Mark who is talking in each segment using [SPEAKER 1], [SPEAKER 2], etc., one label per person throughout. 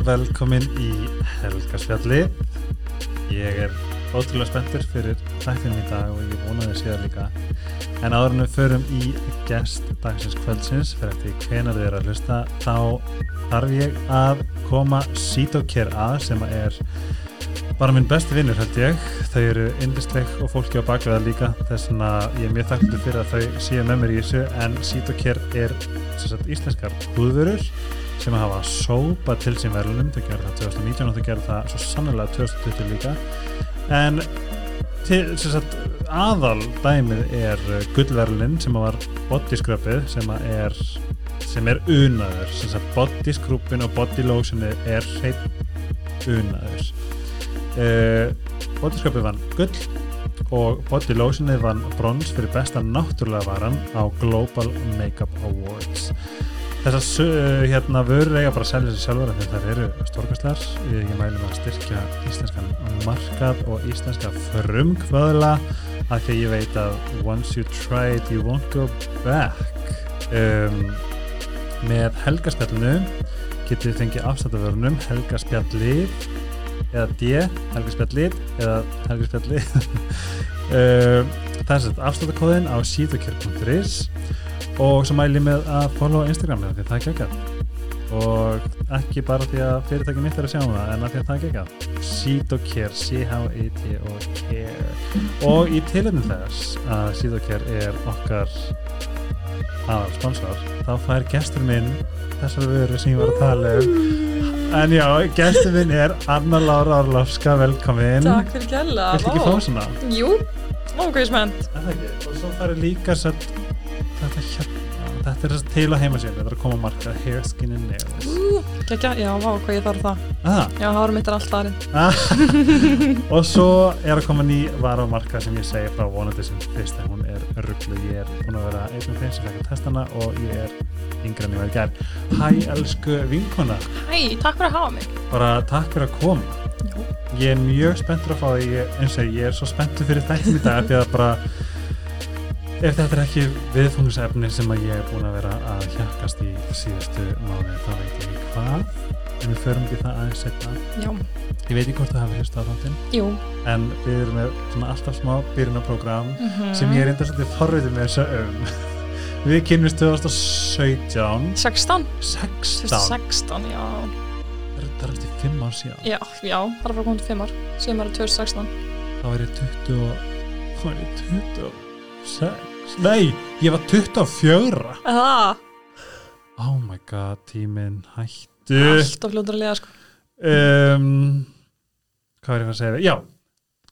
[SPEAKER 1] og velkomin í Helgarsfjalli. Ég er ótrúlega spenntur fyrir þættinum í dag og ég vona þér síðan líka. En áðurinn við förum í gest dagsins kvöldsins fyrir eftir hvenar þið eru að hlusta þá þarf ég að koma Sitoker að sem er bara minn besti vinnur held ég þau eru yndisleik og fólki á bakveða líka þess vegna ég er mjög þakktur fyrir að þau séu með mér í þessu en Sitoker er sagt, íslenskar húðvörur sem að hafa sópa til sín verðunum þau gerðu það 2019 og þau gerðu það svo sannlega 2020 líka. En til, sagt, aðal dæmið er gullverðunin sem var bodyscrubið sem er sem er unaður. Sem sagt bodyscrubin og bodylotioni er hreitt unaður. Uh, bodyscrubið vann gull og bodylotioni vann brons fyrir besta náttúrulega varan á Global Makeup Awards Þessar uh, hérna vörur eiga bara að selja sér sjálfur en það eru stórkastlar. Ég mælu að styrkja íslenskan markað og íslenska frumkvöðla af því ég veit að once you try it you won't go back. Um, með helgaspjallinu getið þið fengið afstættavörunum helgaspjallið eða D, helgaspjallið eða helgaspjallið. um, það er sett afstættakóðin á síðukjörg.is og svo mæl ég með að followa Instagram því það er geggjað. Og ekki bara því að fyrirtæki mitt er að sjá um það en að því að það er geggjað. Sítokær, C-H-I-T-O-Care og í tilöfnum þess að Sítokær er okkar aðal sponsor þá fær gestur minn þessar vöru sem ég var að tala um. En já, gestur minn er Anna Lára Orlofska, velkomin.
[SPEAKER 2] Takk fyrir gæla
[SPEAKER 1] Viltu ekki fá svona?
[SPEAKER 2] Jú, ógæðismenn
[SPEAKER 1] og svo fær líka sett þetta hérna þetta er til á heimasíðan, þetta er að koma að marka hair, skin and nails.
[SPEAKER 2] Uh, Kekja, já, vá, hvað ég þarf það.
[SPEAKER 1] Ah.
[SPEAKER 2] Já, hárum mitt er allt aðrið
[SPEAKER 1] ah. og svo er að koma ný vara á marka sem ég segi frá vonandi sem fyrst en hún er rugglu, ég er búin að vera einn af þeim sem fekk að testa hana og ég er yngre en ég var í gerð Hæ, elsku vinkona.
[SPEAKER 2] Hæ, takk fyrir að hafa mig.
[SPEAKER 1] Bara takk fyrir að koma.
[SPEAKER 2] Jú.
[SPEAKER 1] ég er mjög spenntur að fá því eins og ég er svo spenntur fyrir þættum í dag því að bara Ef þetta er ekki viðfóngsefni sem að ég er búin að vera að hjakast í síðustu mánu þá veit ég hvað en við förum ekki það aðeins setna
[SPEAKER 2] Já.
[SPEAKER 1] Ég veit ekki hvort það hafi hlust á þáttinn.
[SPEAKER 2] Jú.
[SPEAKER 1] En við erum með svona alltaf smá byrjunarprogram
[SPEAKER 2] mm -hmm.
[SPEAKER 1] sem ég er enda svolítið forriðið með þessu um. Við kynumst 2017
[SPEAKER 2] 16
[SPEAKER 1] 16
[SPEAKER 2] 16, já.
[SPEAKER 1] Það er eftir 5 ár síðan.
[SPEAKER 2] Já, já, það er bara komið til 5 ár sem er 2016
[SPEAKER 1] Þá er ég 20 þá er ég 26 Nei, ég var 24
[SPEAKER 2] Það,
[SPEAKER 1] Oh my god, tíminn hættu.
[SPEAKER 2] Alltaf fljóður að lega sko.
[SPEAKER 1] Um, Hvað er ég að segja? Já,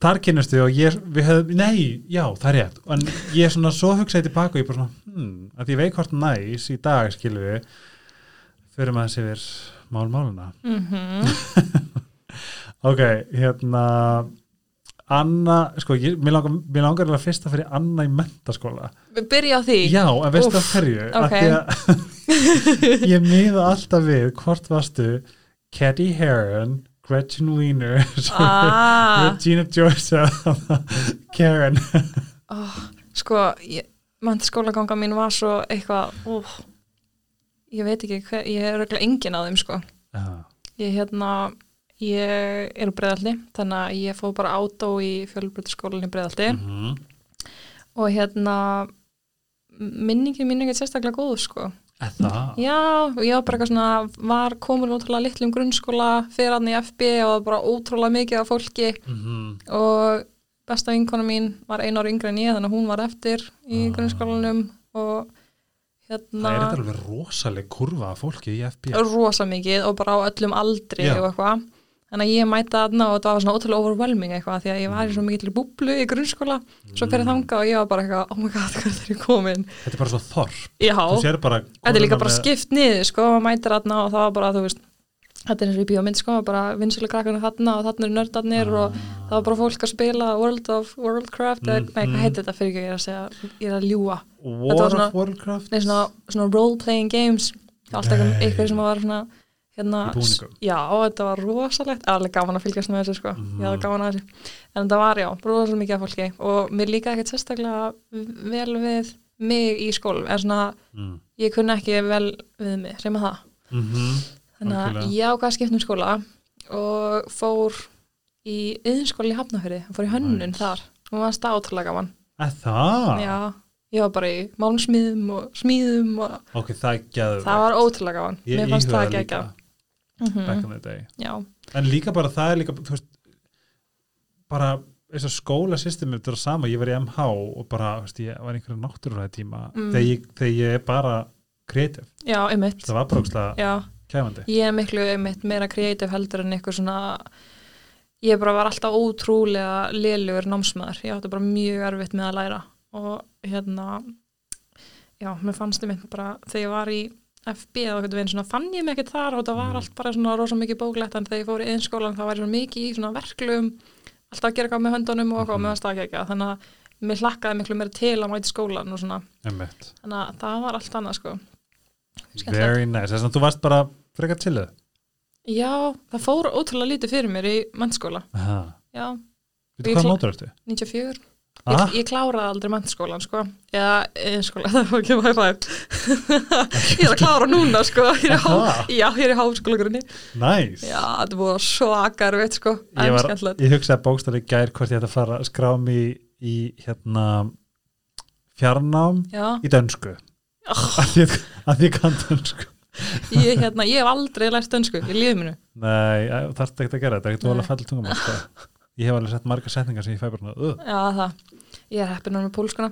[SPEAKER 1] þar kynnastu og ég, við hefðum, nei, já, það er rétt. En ég er svona svo hugsaði tilbaka og ég bara svona, hmm, að ég veit hvort næs í dag, skilur við fyrir maður sér við mál-máluna
[SPEAKER 2] mm
[SPEAKER 1] Ok, hérna Anna, sko, ég, mér langar, mér langar að fyrsta fyrir Anna í mentaskóla.
[SPEAKER 2] Við byrja á því.
[SPEAKER 1] Já, en veistu
[SPEAKER 2] Úff,
[SPEAKER 1] af hverju? Af
[SPEAKER 2] ok.
[SPEAKER 1] því að ég miða alltaf við hvort varstu Caddy Heron, Gretchen Wiener
[SPEAKER 2] ah,
[SPEAKER 1] Regina Georgia Karen.
[SPEAKER 2] Oh, Sko, mentaskólaganga mín var svo eitthvað uh, Ég veit ekki hver, ég er engin að þeim sko.
[SPEAKER 1] Já,
[SPEAKER 2] Ég hérna, ég er úr breðaldi þannig að ég fóð bara átó í fjölbreytaskólan í breðaldi
[SPEAKER 1] mhm.
[SPEAKER 2] og hérna minningin mín er ekkert sérstaklega góð sko.
[SPEAKER 1] Það?
[SPEAKER 2] Já, ég var bara eitthvað svona var komin ótrúlega litlum grunnskóla fyrir hann í FB og það bara ótrúlega mikið af fólki
[SPEAKER 1] Mhm.
[SPEAKER 2] og besta vinkona mín var einu ári yngre en ég þannig að hún var eftir í
[SPEAKER 1] Ah.
[SPEAKER 2] grunnskólanum og
[SPEAKER 1] Það
[SPEAKER 2] hérna
[SPEAKER 1] er þetta alveg rosaleg kurva fólki í FB
[SPEAKER 2] rosa mikið og bara á öllum aldri
[SPEAKER 1] Já.
[SPEAKER 2] og eitthvað þannig að ég mæta þarna og þetta var svona ótrúlega overwhelming eitthvað því að ég var í svo mikið búblu í grunnskóla svo fyrir
[SPEAKER 1] Mm.
[SPEAKER 2] þanga og ég var bara eitthvað oh my god, hvað er ég komin
[SPEAKER 1] Þetta er bara svo þorp.
[SPEAKER 2] Já, þetta er líka bara
[SPEAKER 1] með-
[SPEAKER 2] skipt niður sko, maður mætir þarna og það var bara, þú veist þetta er eins og í bíómynd sko, bara vinsulega krakkarnir þarna og þarna eru nördarnir og það var bara fólk að spila World of Worldcraft eða,
[SPEAKER 1] Mm,
[SPEAKER 2] nei,
[SPEAKER 1] mm.
[SPEAKER 2] hvað heitir þetta fyrir ekki, ég er að segja ég er að ljúa,
[SPEAKER 1] War of
[SPEAKER 2] svona-
[SPEAKER 1] Warcraft?
[SPEAKER 2] Nei, svona, svona role-playing games alltaf eitthvað sem var svona hérna,
[SPEAKER 1] Í búningum.
[SPEAKER 2] já, þetta var rosalegt. Alveg gaman að fylgjast með þessu sko.
[SPEAKER 1] Mhm.
[SPEAKER 2] ég hafði gaman að þessu, en þetta var já rosalega mikið af fólki. Og mér líka ekkert sérstaklega vel við mig í skólum, en svona
[SPEAKER 1] mm.
[SPEAKER 2] ég kunni ekki vel við mig, að það.
[SPEAKER 1] Mm
[SPEAKER 2] þannig að
[SPEAKER 1] Algjörlega.
[SPEAKER 2] ég ákvað að skipta um skóla og fór í yðinskóla í Hafnafyrði, fór í hönnun
[SPEAKER 1] Nice.
[SPEAKER 2] þar. Og var státrúlega gaman.
[SPEAKER 1] Er það?
[SPEAKER 2] já, ég var bara í málnsmíðum og smíðum og
[SPEAKER 1] Ok, það
[SPEAKER 2] það var ótrúlega gaman.
[SPEAKER 1] Ég
[SPEAKER 2] mér fannst það
[SPEAKER 1] íhugaði
[SPEAKER 2] ekki
[SPEAKER 1] líka
[SPEAKER 2] ekki
[SPEAKER 1] back in the day.
[SPEAKER 2] Já,
[SPEAKER 1] En líka bara það er líka, veist bara skólasystemið þetta er sama, ég var í MH og bara, veist, ég var í einhverju náttúrulega tíma
[SPEAKER 2] Mm.
[SPEAKER 1] þegar, ég, þegar ég er bara kreatív,
[SPEAKER 2] já, einmitt.
[SPEAKER 1] Það var
[SPEAKER 2] já,
[SPEAKER 1] kæfandi.
[SPEAKER 2] Ég er miklu einmitt meira kreatív heldur en eitthvað svona ég bara var alltaf ótrúlega lélugur námsmaður, ég átti bara mjög erfitt með að læra og hérna já, mér fannst einmitt bara þegar ég var í FB eða eitthvað veginn svona fann ég mig ekkert þar og það var
[SPEAKER 1] Mm.
[SPEAKER 2] allt bara svona rosa mikið bóklegt en þegar ég fór í einskólan þá var svona mikið í svona verklum alltaf að gera eitthvað með höndunum og eitthvað
[SPEAKER 1] Mhm.
[SPEAKER 2] með að stakja ekki þannig að mér hlakkaði miklu meira til að mæti skólan og svona
[SPEAKER 1] Einmitt.
[SPEAKER 2] þannig að það var allt annað sko Skemmtilegt.
[SPEAKER 1] Very nice, þess að þú varst bara frekar chilluð
[SPEAKER 2] Já, það fór ótrúlega lítið fyrir mér í mennskóla.
[SPEAKER 1] Aha.
[SPEAKER 2] Já, Ég
[SPEAKER 1] hvað mótur ertu?
[SPEAKER 2] 94.
[SPEAKER 1] Ah,
[SPEAKER 2] Ég, ég kláraði aldrei mennskólan, sko. Eða einskóla, það var ekki að hæfa Ég er að klára núna, sko. Ég er há, já, ég er háskólagrunni.
[SPEAKER 1] nice
[SPEAKER 2] Já, þetta búið svakar, veit, sko.
[SPEAKER 1] ég,
[SPEAKER 2] En skemmtilegt.
[SPEAKER 1] ég hugsaði bókstæli gær hvort ég ætti að fara að skrá mig í, hérna fjarnám
[SPEAKER 2] Já,
[SPEAKER 1] í dönsku
[SPEAKER 2] oh,
[SPEAKER 1] að því að ég kann dönsku
[SPEAKER 2] ég, hérna, ég hef aldrei lært dönsku í lífið minu.
[SPEAKER 1] Nei, það er ekki að gera þetta, þetta er ekki alveg fæll tungumál sko. Ég hef alveg sett marga setningar sem ég fæ bara uh,
[SPEAKER 2] Já, það. Ég er heppin með pólskuna.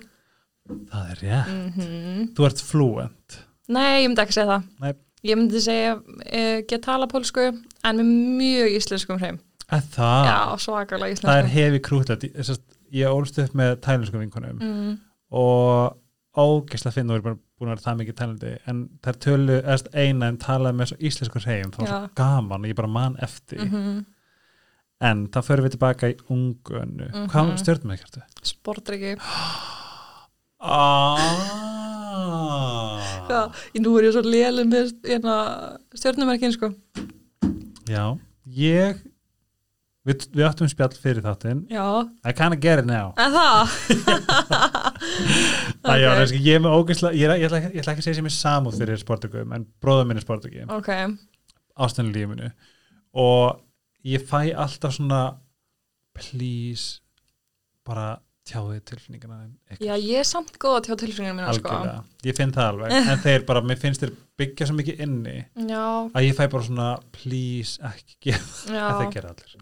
[SPEAKER 1] það er rétt
[SPEAKER 2] Mm
[SPEAKER 1] Þú ert fluent
[SPEAKER 2] Nei, ég myndi ekki segja það.
[SPEAKER 1] Nei.
[SPEAKER 2] Ég myndi segja, eh, get tala pólsku, en með mjög íslenskum hreim.
[SPEAKER 1] að það,
[SPEAKER 2] Já, svakalega íslenskum.
[SPEAKER 1] það er hefi krútlegt Ég- ólst upp með tælensku vinkunum
[SPEAKER 2] mm,
[SPEAKER 1] og ógeðslega finn og er bara búin að vera það mikið tælandi en þær tölu, eðst eina en talaði með svo íslensku hreim, það var svo
[SPEAKER 2] Já.
[SPEAKER 1] gaman og ég bara man eftir
[SPEAKER 2] mm
[SPEAKER 1] en það förum við tilbaka í ungönnu
[SPEAKER 2] Mhm.
[SPEAKER 1] Hvað stjórnum við kjartu?
[SPEAKER 2] Sportryggi
[SPEAKER 1] Ah.
[SPEAKER 2] Ég nú er ég svo lélum hérna, stjórnumerkin sko
[SPEAKER 1] Já, ég við, við áttum spjall fyrir þáttinn
[SPEAKER 2] Já,
[SPEAKER 1] I kinda get it now
[SPEAKER 2] það
[SPEAKER 1] okay. já,
[SPEAKER 2] Ok.
[SPEAKER 1] okay. ég er með ógeðslega ég, ég, ætla, ekki- ég ætla ekki að segja sem ég samúð fyrir sportugum en bróðum minn er sportugi
[SPEAKER 2] Ok,
[SPEAKER 1] ástæðan í lífinu og ég fæ alltaf svona please bara tjáðu tilfinningana
[SPEAKER 2] já ég er samt góð til tilfinningum mína sko.
[SPEAKER 1] Algjörlega, ég finn það alveg. En þeir bara, mér finnst þeir byggja svo mikið inni
[SPEAKER 2] Já,
[SPEAKER 1] að ég fæ bara svona please ekki gefa að þeir gera allir.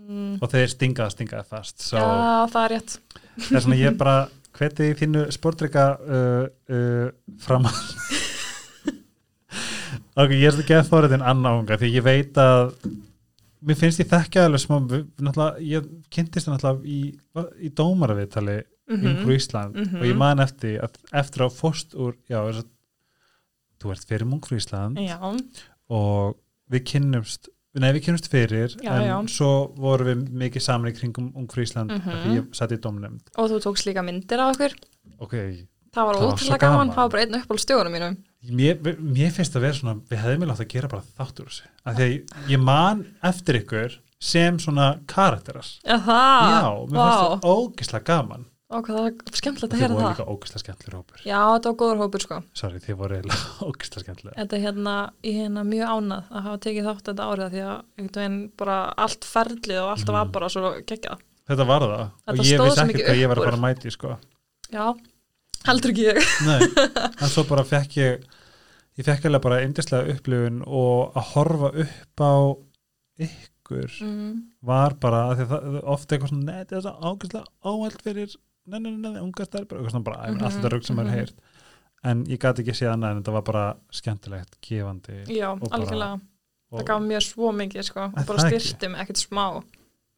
[SPEAKER 2] Mm,
[SPEAKER 1] og þeir stingaða stingaða fast so,
[SPEAKER 2] Já, það er rétt.
[SPEAKER 1] Það er svona ég bara hveti þínu sportrika uh, uh, fram ok, ég er svo geð þóriðin annáunga því ég veit að mér finnst ég þekkja alveg smá ég kynntist það náttúrulega í, í dómaraviðtali mm
[SPEAKER 2] Mhm.
[SPEAKER 1] -hmm. Ísland
[SPEAKER 2] Mhm.
[SPEAKER 1] og ég man eftir að eftir á fórst úr já, þess að þú ert fyrir Ungfrú Ísland
[SPEAKER 2] Já,
[SPEAKER 1] og við kynnumst nei við kynnumst fyrir
[SPEAKER 2] Já,
[SPEAKER 1] en svo vorum við mikið saman í kringum Ungfrú Ísland mm
[SPEAKER 2] Mhm.
[SPEAKER 1] því ég satt í dómnefnd
[SPEAKER 2] og þú tókst líka myndir af okkur
[SPEAKER 1] ok,
[SPEAKER 2] Það var ótrúlega gaman,
[SPEAKER 1] gaman.
[SPEAKER 2] það var bara einn uppáld stjóðunum mínum
[SPEAKER 1] mér, mér finnst að vera svona við hefðum við látt að gera bara þáttur úr þessu. Af því að ég, man eftir ykkur sem svona karakteras
[SPEAKER 2] Já, það
[SPEAKER 1] já, mér
[SPEAKER 2] Vá.
[SPEAKER 1] fannst það ógislega gaman.
[SPEAKER 2] Og hvað það var skemmtilegt að
[SPEAKER 1] þið
[SPEAKER 2] heyra
[SPEAKER 1] voru
[SPEAKER 2] það.
[SPEAKER 1] líka ógislega skemmtilegur hópur.
[SPEAKER 2] Já, þetta var góður hópur sko.
[SPEAKER 1] Sorry, þið voru eiginlega ógislega skemmtilega
[SPEAKER 2] Þetta er hérna, ég hérna mjög ánað að hafa tekið þátt þetta árið því að einhvern veginn bara allt ferlið og allt var
[SPEAKER 1] Mhm.
[SPEAKER 2] bara svo geggjað.
[SPEAKER 1] þetta var það.
[SPEAKER 2] Þetta
[SPEAKER 1] og ég vissi
[SPEAKER 2] mikið
[SPEAKER 1] hvað ég var að fara að mæti sko.
[SPEAKER 2] Já, heldur ekki ég.
[SPEAKER 1] Nei, en svo bara fekk ég ég fekk alveg bara eindislega upplifun og að horfa upp á ykkur
[SPEAKER 2] Mm.
[SPEAKER 1] var bara, að að það ofta eitthvað svona, þetta er svo ágæslega óhald fyrir, nei, nei, nei, nei, unga stærpar eitthvað svona bara, mm
[SPEAKER 2] Mhm,
[SPEAKER 1] allt þetta rugg sem maður
[SPEAKER 2] mhm.
[SPEAKER 1] heyrt en ég gati ekki séð annað en þetta var bara skemmtilegt, gefandi
[SPEAKER 2] Já, algjörlega. Það gaf mér svo mikið sko,
[SPEAKER 1] Er
[SPEAKER 2] og bara styrti mig ekkert smá.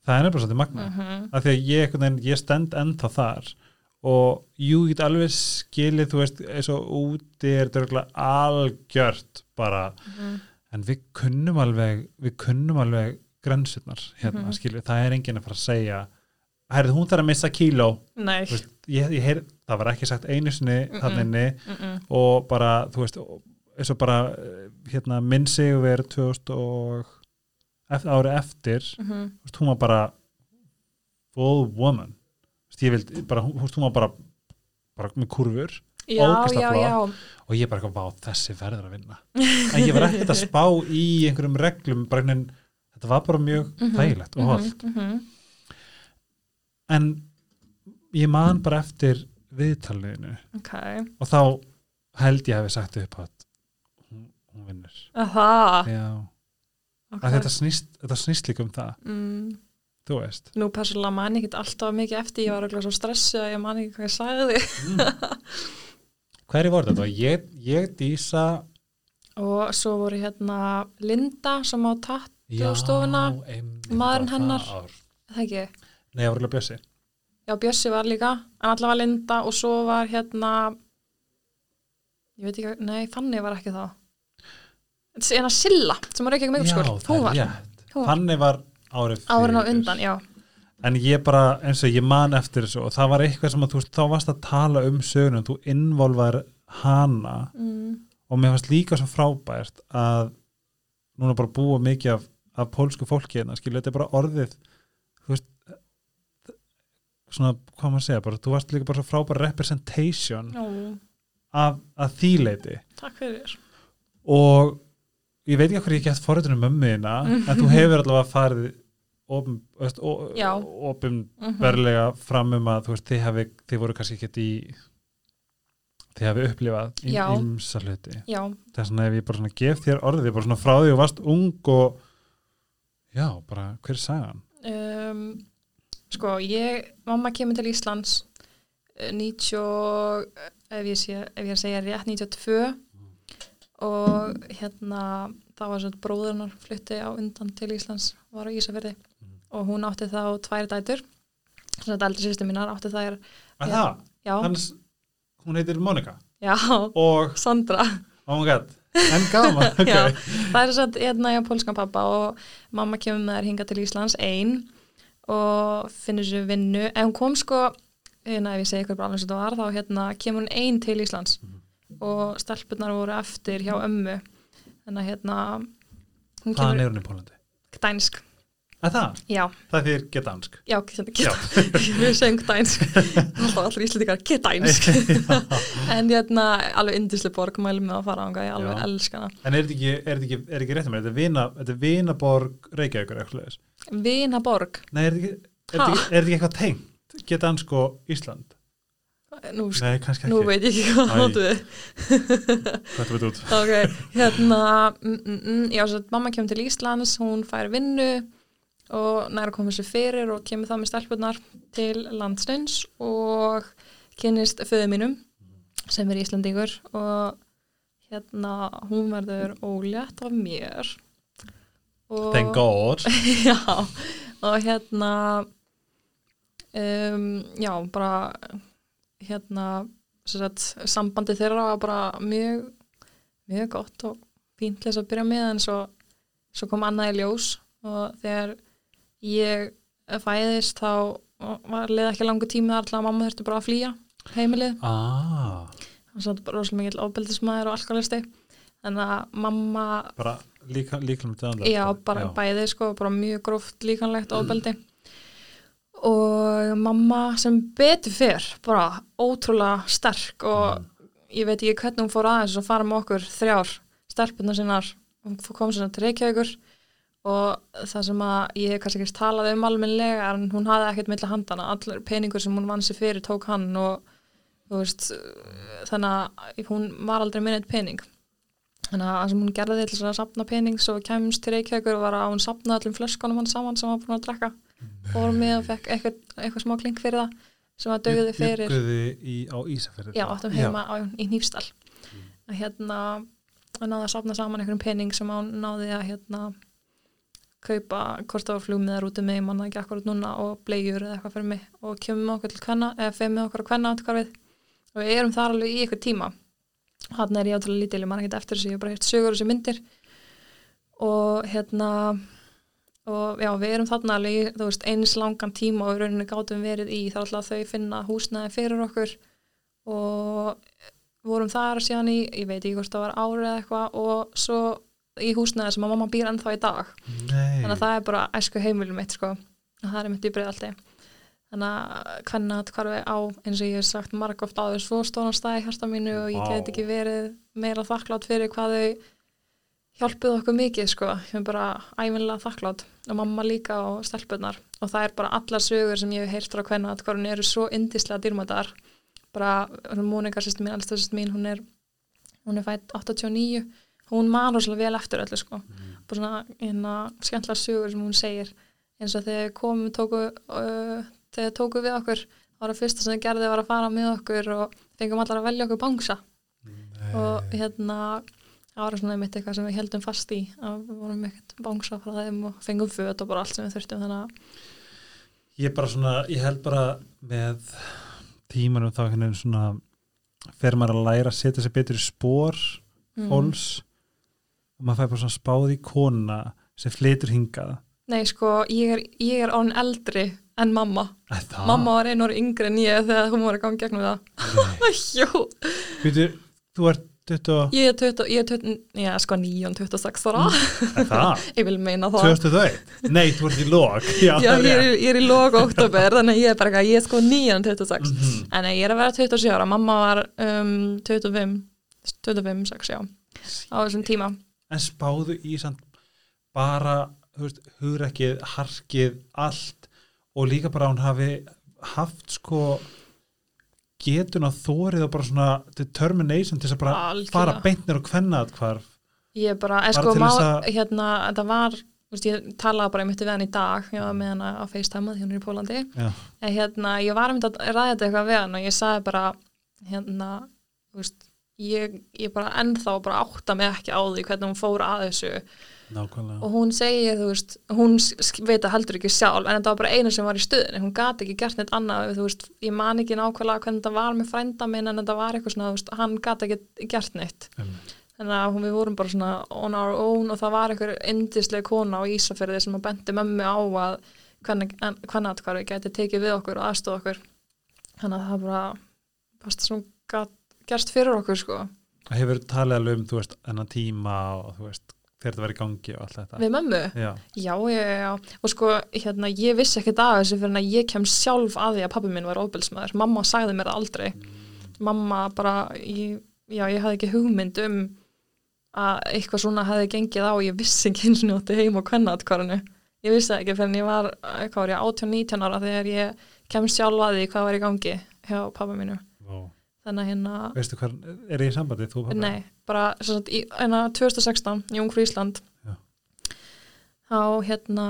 [SPEAKER 1] það er nefnilega svolítið magna
[SPEAKER 2] Mm -hmm.
[SPEAKER 1] af því að ég, ég stend ennþá þar og jú, ég get alveg skilið, þú veist, eins og úti er þetta algjört bara,
[SPEAKER 2] Mhm.
[SPEAKER 1] en við kunnum alveg við kunnum alveg grensurnar hérna,
[SPEAKER 2] Mhm.
[SPEAKER 1] skilju, það er enginn að fara að segja herrið, hún þarf að missa kíló veist, ég, ég heyr, það var ekki sagt einu sinni
[SPEAKER 2] Mm-mm.
[SPEAKER 1] þannig
[SPEAKER 2] Mm -mm.
[SPEAKER 1] og bara, þú veist eins og bara, hérna minn sig verið 2000 og ári eftir,
[SPEAKER 2] Mm -hmm.
[SPEAKER 1] veist, hún var bara full woman ég vild bara, veist, hún var bara bara með kurfur
[SPEAKER 2] já, já, já,
[SPEAKER 1] og ég bara vá, þessi verður að vinna. En ég var ekkert að spá í einhverjum reglum, bara einhvern þetta var bara mjög
[SPEAKER 2] Mhm,
[SPEAKER 1] þægilegt og holdt
[SPEAKER 2] mhm, mhm.
[SPEAKER 1] en ég man bara eftir viðtalinu.
[SPEAKER 2] Ok,
[SPEAKER 1] og þá held ég hefði sagt upp að hún, hún vinnur.
[SPEAKER 2] Að það
[SPEAKER 1] já,
[SPEAKER 2] ok.
[SPEAKER 1] að þetta snýst, þetta snýst líka um það.
[SPEAKER 2] Mm,
[SPEAKER 1] þú veist.
[SPEAKER 2] Nú persónulega man ég ekki alltaf mikið eftir ég var örugglega svo stressuð að ég man ekki hvað ég sagði.
[SPEAKER 1] Hverju voru þetta? Ég, ég dísa.
[SPEAKER 2] Og svo voru hérna Linda sem á tatt á stofuna, maðurinn
[SPEAKER 1] það
[SPEAKER 2] hennar. það ekki,
[SPEAKER 1] nei, ég var alveg bjössi.
[SPEAKER 2] Já Bjössi var líka en allavega Linda og svo var hérna ég veit ekki, nei Fanny var ekki þá. En að Silla sem var ekki ekki með uppskór,
[SPEAKER 1] það
[SPEAKER 2] hún var.
[SPEAKER 1] Þannig var árið
[SPEAKER 2] árin á undan, já.
[SPEAKER 1] En ég bara, eins og ég man eftir þessu og það var eitthvað sem að þú þá varst að tala um sögunum, þú involvar hana.
[SPEAKER 2] Mm,
[SPEAKER 1] og mér fannst líka svo frábært að núna bara búa mikið af, af pólsku fólki hérna, skilja, þetta er bara orðið þú veist svona, hvað maður segja, bara, þú varst líka bara svo frábær representation
[SPEAKER 2] já,
[SPEAKER 1] af, af þýleiti
[SPEAKER 2] takk fyrir.
[SPEAKER 1] Og ég veit ekki hvað ég gett forritunum mömmuðina en þú hefur allavega farið opum, veist, ó,
[SPEAKER 2] Já.
[SPEAKER 1] opum
[SPEAKER 2] Mhm.
[SPEAKER 1] verlega fram um að veist, þið, hafi, þið voru kannski ekkert í þið hafi upplifað
[SPEAKER 2] Já.
[SPEAKER 1] ímsa hluti
[SPEAKER 2] já,
[SPEAKER 1] þess vegna ef ég bara svona gef þér orðið bara svona frá því og varst ung og já, bara hver er sagan?
[SPEAKER 2] um, sko, ég mamma kemur til Íslands eh, 90 og- ef ég, sé, ef ég segja rétt 92 og hérna þá var svo bróðurnar flutti á undan til Íslands var á Ísafirði
[SPEAKER 1] Mhm.
[SPEAKER 2] Og hún átti þá tvær dætur. Svona þetta eldri sýstu mínar átti þær
[SPEAKER 1] Að
[SPEAKER 2] Já.
[SPEAKER 1] það,
[SPEAKER 2] já,
[SPEAKER 1] hans hún heitir Monika
[SPEAKER 2] já,
[SPEAKER 1] og,
[SPEAKER 2] Sandra.
[SPEAKER 1] Oh my god. En gaman, ok.
[SPEAKER 2] Já, það er satt hérna hjá pólskan pappa og mamma kemur með þær hinga til Íslands ein og finnur sér vinnu. En hún kom sko, hérna ef ég segi ykkur bara alveg sem þetta var, þá hérna kemur hún ein til Íslands. Og stelpurnar voru eftir hjá ömmu. Þannig að hérna hún
[SPEAKER 1] hvaðan er hún í Pólandi?
[SPEAKER 2] dænsk,
[SPEAKER 1] Að það,
[SPEAKER 2] já,
[SPEAKER 1] það þýr get dansk.
[SPEAKER 2] Já, geta, við segjum dænsk alltaf allir íslendingar, get dænsk en hérna alveg indisli borg mælum með að fara ánga, ég alveg
[SPEAKER 1] Já.
[SPEAKER 2] elska hana
[SPEAKER 1] En er þetta ekki, er ekki, er ekki rétt að mér? Þetta er er vinaborg Reykjavíkur eitthvað leðis.
[SPEAKER 2] Vinaborg,
[SPEAKER 1] Nei, er þetta ekki, er ekki, er eitthvað tengt? Get dansk og Ísland?
[SPEAKER 2] nú,
[SPEAKER 1] Nei, kannski
[SPEAKER 2] nú
[SPEAKER 1] ekki.
[SPEAKER 2] veit ég ekki hvað áttu við
[SPEAKER 1] Þetta veit út.
[SPEAKER 2] ok, hérna mm, mm, mm, já, svo mamma kemur til Íslands hún fær vinnu og næra koma sér fyrir og kemur þá með stelpunar til landsins og kynnist föðu mínum sem er Íslandingur og hérna hún verður ólétt af mér og,
[SPEAKER 1] Thank God.
[SPEAKER 2] já, og hérna um, já, bara hérna sagt, sambandi þeirra var bara mjög mjög gott og fínt til þess að byrja með en svo, svo kom annað í ljós og þegar ég fæðist þá var leið ekki langu tími þar að mamma þurfti bara að flýja heimilið.
[SPEAKER 1] Ah,
[SPEAKER 2] og svo bara rosalega mikill ofbeldismæður og alkoholisti þannig að mamma
[SPEAKER 1] bara líka, líka með þetta
[SPEAKER 2] já, bara bæði sko, bara mjög gróft líkanlegt ofbeldi. Og mamma sem betur fyrr bara ótrúlega sterk og ég veit ekki hvernig hún fór aðeins og fara með okkur þrjár stelpunar sinnar, hún kom sinna til Reykjavíkur og það sem að ég hef kannski ekki talað um almennilega en hún hafði ekkert milli handana, allir peningur sem hún vann sér fyrir tók hann og veist, þannig að hún var aldrei minnið pening. Þannig að það sem hún gerði til að sapna pening svo kemst til Reykjavíkur var að hún sapnaði öllum flöskunum hann saman sem hann var búin að drekka. Fór með og fekk eitthvað, eitthvað smá klink fyrir það sem að dögði fyrir
[SPEAKER 1] í, á Ísafjörði.
[SPEAKER 2] já, áttum heima á, í Hnífstall að hérna að náði að sapna saman einhverjum pening sem hann náði að hérna kaupa það var flugmiðar út um mig manna ekki akkurat núna og blegjur eða eitthvað fyrir mig. Og kemur með okkur til kvenna eða með okkur að kvenna áttu við og við erum þar alveg í eitthvað tíma. Hann er ég átrúlega lítil, ég man ekki eftir þessu ég hef bara hirt sögur þessu myndir. Og hérna og já, við erum þarna alveg í, þú veist, eins langan tíma og í rauninni gátum verið í. Þá ætla þau finna húsnæði fyrir okkur. Og vorum þar síðan í, ég veit ekki hvort það var árið eitthvað og svo í húsnæði sem að mamma býr ennþá í dag.
[SPEAKER 1] Nei.
[SPEAKER 2] þannig að það er bara æsku heimilum mitt sko, það er mitt í breiðaldi þannig að hvernig að hvarfi á eins og ég hef sagt marg oft áður svo stóran stæði hérsta mínu og ég
[SPEAKER 1] Vá.
[SPEAKER 2] get ekki verið meira þakklátt fyrir hvað þau hjálpuð okkur mikið sko, ég er bara æfinlega þakklátt og mamma líka og stelpunar og það er bara allar sögur sem ég hef heyrt frá hvernig að hvernig eru svo indislega dýrmætar. Bara Mónika sýst mín, allstöð sýst mín hún er, hún er fætt 89 hún man rosalega vel eftir öllu sko. Bara svona hérna skemmtlar sögur sem hún segir. Eins og þegar komum tóku, uh, þegar tóku við okkur þá var það fyrsta sem þau gerði var að fara með okkur og fengum allar að velja okkur bangsa. Og hérna það var svona einmitt eitthvað sem við heldum fast í að við vorum ekkert bangsa frá þeim og fengum föt og bara allt sem við þurftum þannig að
[SPEAKER 1] ég bara svona, ég held bara með tímanum þá hérna svona fer maður að læra að setja sér betur í spór
[SPEAKER 2] mm.
[SPEAKER 1] Og maður fær bara svona spáð í kona sem flytur hingað
[SPEAKER 2] Nei sko, ég er, ég er án eldri en mamma.
[SPEAKER 1] Æ, það,
[SPEAKER 2] Mamma var einu orði yngri en ég þegar hún var að ganga gegnum það. Jú,
[SPEAKER 1] Býtu, þú ert 20 og
[SPEAKER 2] ég er 20, ég er 20, já sko 9 og 26 ára.
[SPEAKER 1] Æ, það,
[SPEAKER 2] Ég vil meina það.
[SPEAKER 1] 2021 Nei, þú ert í log Já,
[SPEAKER 2] Já, ég er, ég er í lók oktober, þannig ég er bara eitthvað, ég er sko 9 og 26.
[SPEAKER 1] Mhm.
[SPEAKER 2] En nei, ég er að vera 27 ára, mamma var um, 25, 25, 6, já, á þessum tíma.
[SPEAKER 1] En spáðu í samt bara, hugrekkið harkið, allt. Og líka bara að hún hafi haft sko getun að þórið og bara svona determination til þess að bara
[SPEAKER 2] Algjörlega.
[SPEAKER 1] fara beintnir og kvenna hvar
[SPEAKER 2] Ég bara, eða sko,
[SPEAKER 1] að-
[SPEAKER 2] hérna, þetta var, veist, ég talaði bara einmitt við hann í dag, ég var með hann á FaceTime hún er í Pólandi,
[SPEAKER 1] Já,
[SPEAKER 2] en hérna, ég var einmitt að ræða þetta eitthvað við hann og ég sagði bara, hérna, þú veist, ég, ég bara ennþá bara átta mig ekki á því hvernig hún fór að þessu.
[SPEAKER 1] Nákvæmlega.
[SPEAKER 2] Og hún segir, þú veist, hún veit að heldur ekki sjálf, en þetta var bara einu sem var í stuðinni, hún gati ekki gert neitt annað, veist, ég man ekki nákvæmlega hvernig þetta var með frænda minn, en þetta var eitthvað svona, veist, hann gati ekki gert neitt.
[SPEAKER 1] Einmitt.
[SPEAKER 2] þannig að hún, við vorum bara svona on our own og það var einhver indisleg kona á Ísafjörði sem að bendi mömmu á að hvernig hvernig atkvarfi gæti tekið við okkur og aðstóð okkur. Þannig að það bara basta sem gat gerst fyrir okkur sko.
[SPEAKER 1] Hefur talið alveg um, þú veist, ennan tíma og þú veist, þegar þetta var í gangi og allt þetta.
[SPEAKER 2] Við mömmu,
[SPEAKER 1] Já,
[SPEAKER 2] já, já, já og sko, hérna, ég vissi ekkert af þessu fyrir að ég kem sjálf að því að pabbi minn var óbelsmaður, mamma sagði mér það aldrei. Mamma bara ég, já, ég hafði ekki hugmynd um að eitthvað svona hefði gengið á. Og ég vissi ekki eins og njótti heim og kvennaatkvarinu ég vissi það ekki fyrir en ég var hvað var ég, 18-19 ára þegar ég kem sjálf að því hvað var í gangi hjá pabba mínu. Þannig að hérna,
[SPEAKER 1] Veistu hvað, er ég í sambandi, þú pappa?
[SPEAKER 2] nei, bara sagt, í, hérna 2016, í Ungfrú Ísland.
[SPEAKER 1] Já.
[SPEAKER 2] þá hérna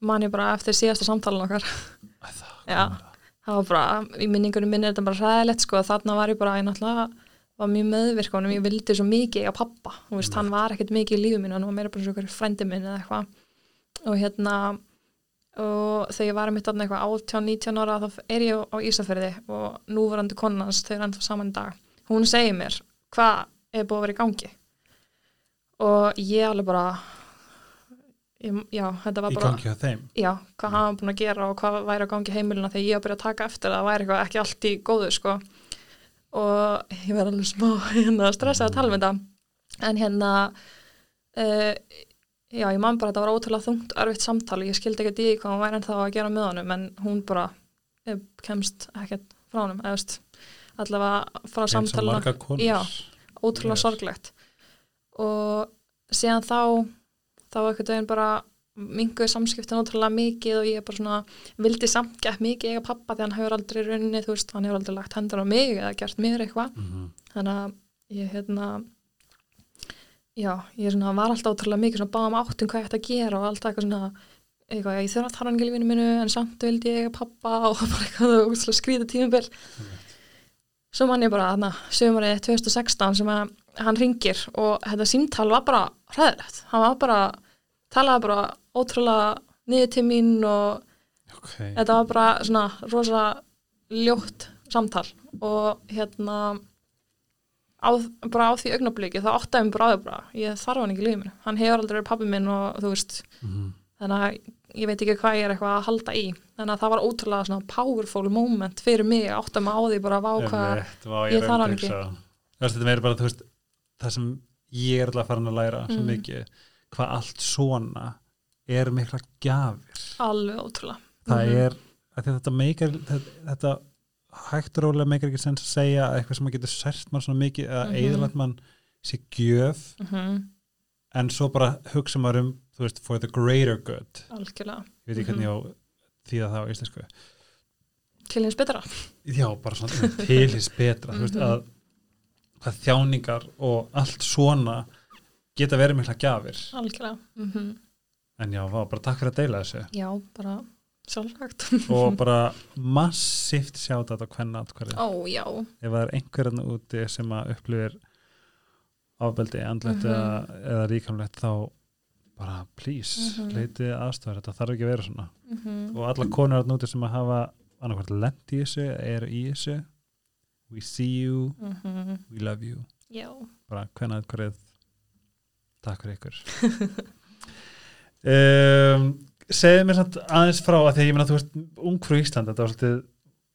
[SPEAKER 2] man ég bara eftir síðasta samtalan okkar.
[SPEAKER 1] Það,
[SPEAKER 2] það var bara, í minningunum minni er þetta bara ræðilegt sko, þarna var ég bara, ég náttúrulega var mjög meðvirkonum, ég vildi svo mikið eiga pappa, þú veist, hann var ekkert mikið í lífu mínu, hann var meira bara svo ykkur frendi minn eða eitthvað. Og hérna og þegar ég var mitt þarna eitthvað 18-19 ára þá er ég á Ísafjörði og núverandi konans, þau er ennþá saman í dag. Hún segir mér, hvað er búið að vera í gangi? Og ég alveg bara ég, já, þetta var
[SPEAKER 1] Í
[SPEAKER 2] bara
[SPEAKER 1] gangi á þeim?
[SPEAKER 2] Já, hvað hann var búin að gera og hvað væri að gangi í heimilina þegar ég var að byrja að taka eftir að það væri eitthvað ekki allt í góðu sko. Og ég verði alveg smá hérna, stressað að tala um þetta. En hérna uh, já, ég man bara að þetta var ótrúlega þungt erfitt samtali, ég skildi ekki í hvað hann væri ennþá að gera með honum en hún bara eh, kemst ekkert frá honum eða veist, allavega frá
[SPEAKER 1] og konur
[SPEAKER 2] Já. ótrúlega
[SPEAKER 1] Yes.
[SPEAKER 2] sorglegt og síðan þá þá ekkert veginn bara minguði samskiptin ótrúlega mikið og ég bara svona vildi samt gett mikið eiga pappa því hann hefur aldrei runni, þú veist, hann hefur aldrei lagt hendur á mig eða gert mér eitthvað
[SPEAKER 1] Mhm.
[SPEAKER 2] þannig að ég hérna já, ég svona var alltaf ótrúlega mikið svona báðum áttum hvað ég ætti að gera og alltaf eitthvað svona eitthvað, ég þurfa að þarf hann ekki lífinu minu en samt vildi ég pappa og bara eitthvað var skrýða tímabil. Svo man ég bara þarna sömurinn 2016 sem að hann ringir og þetta símtal var bara hræðilegt, hann var bara talaði bara ótrúlega niður til mín og
[SPEAKER 1] Ok,
[SPEAKER 2] þetta var bara svona rosa ljótt samtal og hérna á, bara á því augnabliki þá áttaði mig bara ég þarf hann ekki lífið mér hann hefur aldrei verið pabbi minn og þú veist
[SPEAKER 1] Mhm.
[SPEAKER 2] þannig að ég veit ekki hvað ég er eitthvað að halda í þannig að það var ótrúlega svona powerful moment fyrir mig að mig á því bara vá hvað
[SPEAKER 1] Einmitt, vá,
[SPEAKER 2] ég
[SPEAKER 1] er
[SPEAKER 2] þarf hann
[SPEAKER 1] að veist, Þetta meira bara, þú veist, það sem ég er alltaf farin að læra svo
[SPEAKER 2] Mm.
[SPEAKER 1] mikið, hvað allt svona er mikla gjafir.
[SPEAKER 2] alveg ótrúlega
[SPEAKER 1] Það er að því að þetta meikar þetta hægt rólega meikar ekki sens að segja að eitthvað sem maður getur sært mann svona mikið eða
[SPEAKER 2] Mhm.
[SPEAKER 1] mm eðalætt mann sé gjöf.
[SPEAKER 2] Mm
[SPEAKER 1] en svo bara hugsa maður um þú veist, for the greater good.
[SPEAKER 2] Algjörlega,
[SPEAKER 1] ég veit ekki hvernig ég á því að það á íslensku.
[SPEAKER 2] Til hins betra.
[SPEAKER 1] Já, bara svona til hins betra þú veist
[SPEAKER 2] Mhm.
[SPEAKER 1] að þjáningar og allt svona geta verið mikla gjafir.
[SPEAKER 2] Algjörlega. Mm
[SPEAKER 1] en já, bara takk fyrir að deila þessu.
[SPEAKER 2] Já, bara sjálfsagt.
[SPEAKER 1] Og bara massíft sjáta þetta hvernig atkvæði
[SPEAKER 2] ó, já,
[SPEAKER 1] ef það er einhverjarna úti sem að upplifir ábeldi, andlegt
[SPEAKER 2] Mhm.
[SPEAKER 1] eða, eða ríkamlegt þá bara please,
[SPEAKER 2] Mhm.
[SPEAKER 1] leitið aðstofar þetta þarf ekki að vera svona.
[SPEAKER 2] Mm
[SPEAKER 1] og alla konur átnúti sem að hafa annarkvært lent í þessu, er í þessu we see you, we love you.
[SPEAKER 2] Já.
[SPEAKER 1] Bara hvernig aðkvarið takk fyrir ykkur. Um, segðu mér samt aðeins frá að því að ég meina þú veist ung frá Ísland, þetta var svolítið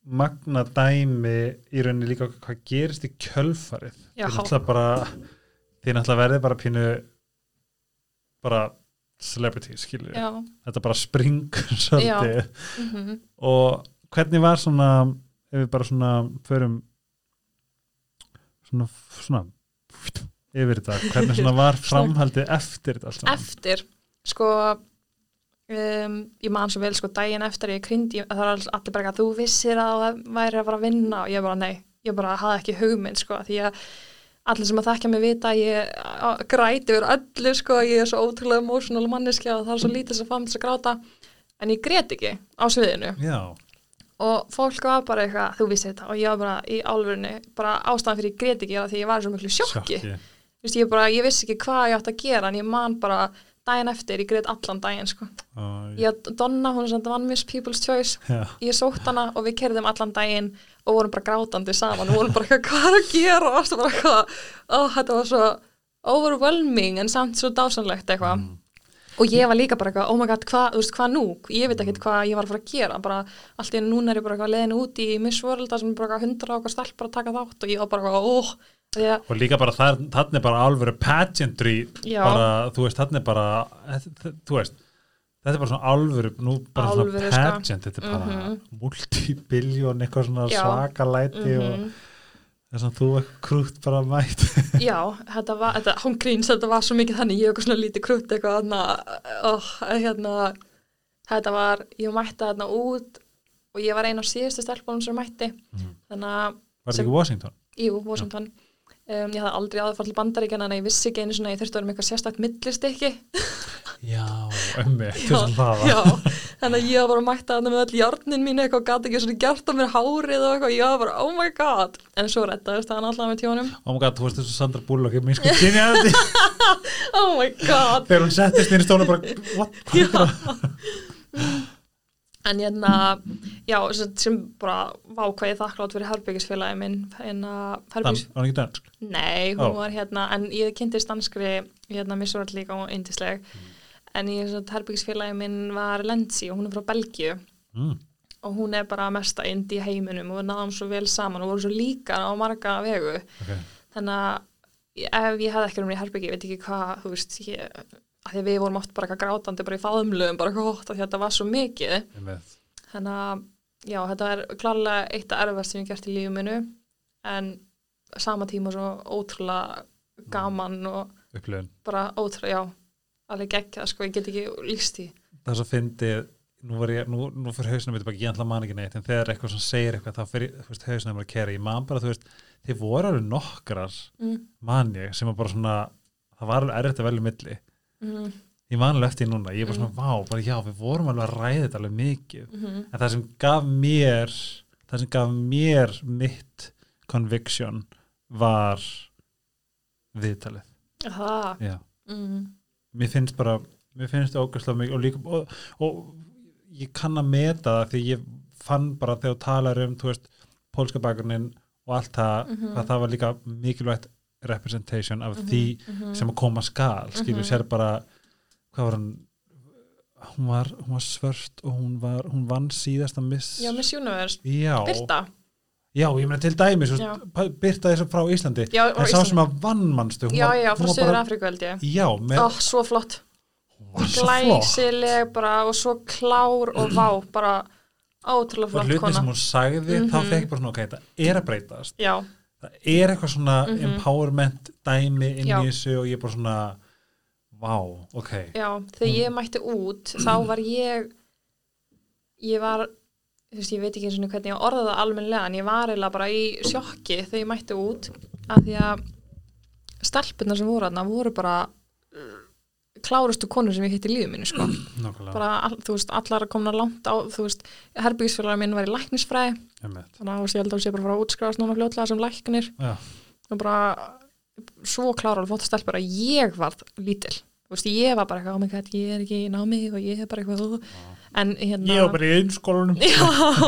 [SPEAKER 1] magna dæmi í rauninni líka hvað gerist í kjölfarið. Þið náttúrulega bara þið náttúrulega verðið bara pínu bara celebrity skilur
[SPEAKER 2] já,
[SPEAKER 1] þetta bara springur svolítið.
[SPEAKER 2] Mm
[SPEAKER 1] og hvernig var svona ef við bara svona förum svona, svona yfir þetta, hvernig svona var framhaldið eftir þetta allt saman?
[SPEAKER 2] Eftir sko um, ég man svo vel sko daginn eftir ég kryndi, það var allir bara að þú vissir að það væri að fara að vinna og ég bara nei, ég bara hafði ekki hugmynd sko því að allir sem að þekkja mig vita að ég græti yfir öllu sko, ég er svo ótrúlega emotional manneskja og það er svo lítið sem fann þess að gráta en ég grét ekki á sviðinu.
[SPEAKER 1] Já,
[SPEAKER 2] og fólk var bara eitthvað, þú vissir þetta og ég var bara í álfurinu, bara ástæðan fyrir ég grét ekki því ég var í svo miklu sjokki, Þú veist, ég, bara, ég vissi ekki hvað ég átt að gera en ég man bara daginn eftir, ég greit allan daginn sko.
[SPEAKER 1] og,
[SPEAKER 2] ég, Donna, hún er svona One Miss People's Choice.
[SPEAKER 1] Já,
[SPEAKER 2] ég sótt hana og við kerðum allan daginn og vorum bara grátandi saman. Og vorum bara hvað er að gera? Og bara eitthvað, ó, þetta var svo overwhelming en samt svo dásanlegt eitthvað.
[SPEAKER 1] Mm.
[SPEAKER 2] og ég var líka bara eitthvað, oh my god, hvað, þú veist, hvað nú? Ég veit ekkert hvað ég var að fara að gera. Bara allt í einu núna er ég bara eitthvað leiðin út í Miss World þar sem bara hundra okkar stelp bara að taka þátt og ég var bara eitthvað, óh að,
[SPEAKER 1] og líka bara þar, þannig er bara alvöru pageantry
[SPEAKER 2] Já.
[SPEAKER 1] bara, þú veist, þannig er bara þú veist, þetta er bara svona alvöru nú bara
[SPEAKER 2] Alvöru,
[SPEAKER 1] svona pageant þetta er bara
[SPEAKER 2] Mhm.
[SPEAKER 1] multibiljón eitthvað svona
[SPEAKER 2] Já.
[SPEAKER 1] svaka læti og
[SPEAKER 2] mhm.
[SPEAKER 1] þess að þú er krútt bara mætt
[SPEAKER 2] já, þetta var, þetta, hún gríns þetta var svo mikið þannig, ég eitthvað svona lítið krutt eitthvað þarna, oh, hérna þetta var, ég mætti þarna út og ég var einn á síðustu stelpunum sem mætti,
[SPEAKER 1] Mhm.
[SPEAKER 2] þannig að
[SPEAKER 1] var þetta ekki Washington?
[SPEAKER 2] Jú, Washington. Um, ég hafði aldrei áður fallið bandaríkjana en ég vissi ekki einu svona að ég þurfti að vera með eitthvað sérstakt millistykki.
[SPEAKER 1] Já, ömmi, þú sem það var
[SPEAKER 2] Já, þannig að ég var að mætta þarna með öll járnin mín eitthvað, gæti ekki svona gert á mér hárið og eitthvað, ég var bara, oh my god. En svo rettaðist það allavega með tjónum.
[SPEAKER 1] Oh my god, þú veist þessu Sandra Bullock ég minn sko kynja þetta
[SPEAKER 2] Oh my god.
[SPEAKER 1] þegar hún settist inn í stónu bara what?
[SPEAKER 2] Já. En hérna, já, sem, bara vákvæði þakklátt fyrir herbyggisfélagi minn,
[SPEAKER 1] Dan,
[SPEAKER 2] herbyggis...
[SPEAKER 1] var hann ekki dönsk?
[SPEAKER 2] Nei, hún
[SPEAKER 1] Ó.
[SPEAKER 2] var hérna, en ég kynntist danskri, hérna, missurall líka og yndisleg, en ég, svo, herbyggisfélagi minn var Lenzi og hún er frá Belgíu
[SPEAKER 1] Mm.
[SPEAKER 2] og hún er bara mesta ind í heiminum og við náðum svo vel saman og vorum svo líka á marga vegu,
[SPEAKER 1] Okay.
[SPEAKER 2] þannig að ef ég hefði ekki um í herbyggi, ég veit ekki hvað, þú veist, ég, að því að við vorum oft bara eitthvað grátandi, bara í faðumlöfum, bara gott, að þetta var svo mikið, þannig að, já, þetta er klárlega eitt af erfast sem ég gert í lífum minu, en sama tíma svo ótrúlega gaman og
[SPEAKER 1] upplifun.
[SPEAKER 2] bara ótrúlega, já, alveg geggjað, sko, ég get ekki líst í.
[SPEAKER 1] það er svo fyndið nú, nú, nú fyrir hausnum ég ætla að man ekki neitt en þegar eitthvað sem segir eitthvað þá fyrir hausnum að kera. Ég man bara þú veist þið voru alveg nokkrar
[SPEAKER 2] Mm,
[SPEAKER 1] man ég sem var bara svona það var alveg erfitt að velja milli
[SPEAKER 2] mm,
[SPEAKER 1] ég man alveg eftir núna ég bara svona vá bara já við vorum alveg að ræða þetta alveg mikið.
[SPEAKER 2] Mm,
[SPEAKER 1] en það sem gaf mér það sem gaf mér mitt conviction var viðtalið.
[SPEAKER 2] Mm,
[SPEAKER 1] mér finnst bara mér finnst það ógæslega mikið og, líka, og, og ég kann að meta það því ég fann bara þegar þú talar um veist, pólska bakgrunnin og allt það,
[SPEAKER 2] Mhm.
[SPEAKER 1] hvað það var líka mikilvægt representation af
[SPEAKER 2] Mhm,
[SPEAKER 1] því
[SPEAKER 2] mhm.
[SPEAKER 1] sem að koma skal, skilju
[SPEAKER 2] Mhm.
[SPEAKER 1] sér bara, hvað var hann hún var, hún var svört og hún var, hún vann síðasta miss
[SPEAKER 2] Já, Miss Universe,
[SPEAKER 1] já,
[SPEAKER 2] Birta,
[SPEAKER 1] já, ég meina til dæmis
[SPEAKER 2] Já.
[SPEAKER 1] Birta þessu frá Íslandi
[SPEAKER 2] já,
[SPEAKER 1] en sá sem að vann mannstu
[SPEAKER 2] já,
[SPEAKER 1] var,
[SPEAKER 2] já, frá Suður Afríku held ég.
[SPEAKER 1] já, með,
[SPEAKER 2] Ó, svo flott.
[SPEAKER 1] svo
[SPEAKER 2] Glæsileg bara og svo klár og vá, bara ótrúlega
[SPEAKER 1] og
[SPEAKER 2] flott
[SPEAKER 1] hlutin
[SPEAKER 2] kona
[SPEAKER 1] sem hún sagði þá
[SPEAKER 2] Mhm.
[SPEAKER 1] fekk bara svona, ok, þetta er að breytast
[SPEAKER 2] já,
[SPEAKER 1] það er eitthvað svona
[SPEAKER 2] Mhm.
[SPEAKER 1] empowerment dæmi inn í þessu og ég er bara svona vá, ok.
[SPEAKER 2] Já, þegar ég mætti út þá var ég ég var þú veist, ég veit ekki eins og hvernig ég orða það almennilega en ég var eiginlega bara í sjokki þegar ég mætti út af því að stelpunar sem voru þarna voru bara klárustu konur sem ég hitt í lífið minni sko. bara, all, þú veist, allar komna langt á herbyggisfélagar minn var í læknisfræði. Þannig að ég held að hún sé bara að fara að útskrifast núna fljótlega sem læknir.
[SPEAKER 1] Já.
[SPEAKER 2] og bara svo klárar flott stelpur að ég var lítil. Veist, ég var bara eitthvað, oh ég er ekki í námi og ég er bara eitthvað en hérna
[SPEAKER 1] ég var bara í einskólanum.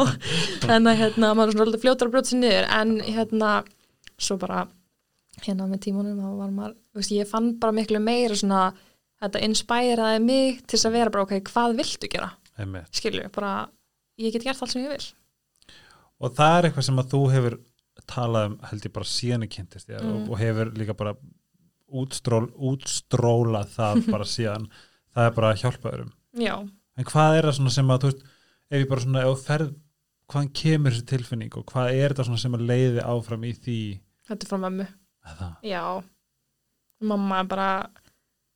[SPEAKER 2] En að hérna, maður er svona að brjóta sér niður, en hérna, svo bara, hérna með tímunum, var maður, veist, ég fann bara miklu meira svona, þetta inspæraði mig til að vera bara, ok, hvað viltu gera?
[SPEAKER 1] einmitt.
[SPEAKER 2] Skilju, bara, ég get gert allt sem ég vil.
[SPEAKER 1] og það er eitthvað sem að þú hefur talað um, held ég bara síðan ég kynntist ég,
[SPEAKER 2] Mm.
[SPEAKER 1] og, hefur líka bara útstról, útstrólað það bara síðan, það er bara að hjálpa öðrum
[SPEAKER 2] Já,
[SPEAKER 1] en hvað er það svona sem að, þú veist, ef ég bara svona, ef þú ferð, hvaðan kemur þessi tilfinning og hvað er þetta svona sem að leiði áfram í því
[SPEAKER 2] þetta er frá mömmu.
[SPEAKER 1] að það,
[SPEAKER 2] Já, mamma er bara,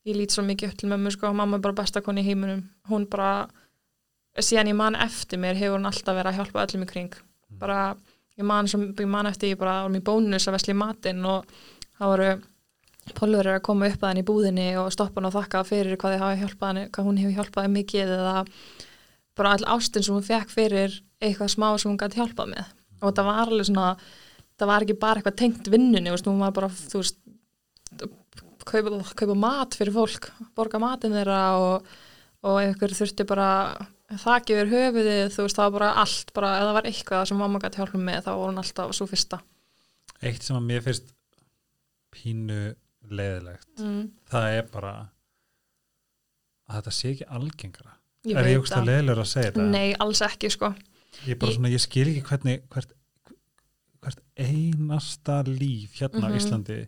[SPEAKER 2] ég lít svo mikið upp til mömmu, sko, mamma er bara besta koni í heiminum. Hún bara, síðan ég man eftir mér, hefur hún alltaf verið að hjálpa öllum í kring. Bara, ég man, sem, ég man eftir, ég bara var mér bónus að vesli matinn og það voru pólverið að koma upp að henni í búðinni og stoppa hann og þakka fyrir hvað, þið hafa hjálpað henni, hvað hún hefur hjálpað henni mikið eða bara all ástin sem hún fekk fyrir eitthvað smá sem hún gæti hjálpað með. Og það var alveg svona, það var ekki bara eitthvað tengt vinnunni, veist, hún var bara, þú veist, kaupa, kaupa mat fyrir fólk, borga matin þeirra og, og ykkur þurfti bara þakki yfir höfuðið, þú veist, það var bara allt, bara það var eitthvað sem mamma gæti hjálpa með, þá var hún alltaf svo fyrsta.
[SPEAKER 1] eitt sem að mér finnst pínu leiðilegt
[SPEAKER 2] Mm.
[SPEAKER 1] það er bara að þetta sé ekki algengara
[SPEAKER 2] Ég
[SPEAKER 1] er ég ógst að leiðilegur að segja þetta
[SPEAKER 2] Nei, alls ekki, sko.
[SPEAKER 1] ég, er bara svona, ég skil ekki hvernig hvert, hvert einasta líf hérna á
[SPEAKER 2] Mhm.
[SPEAKER 1] Íslandi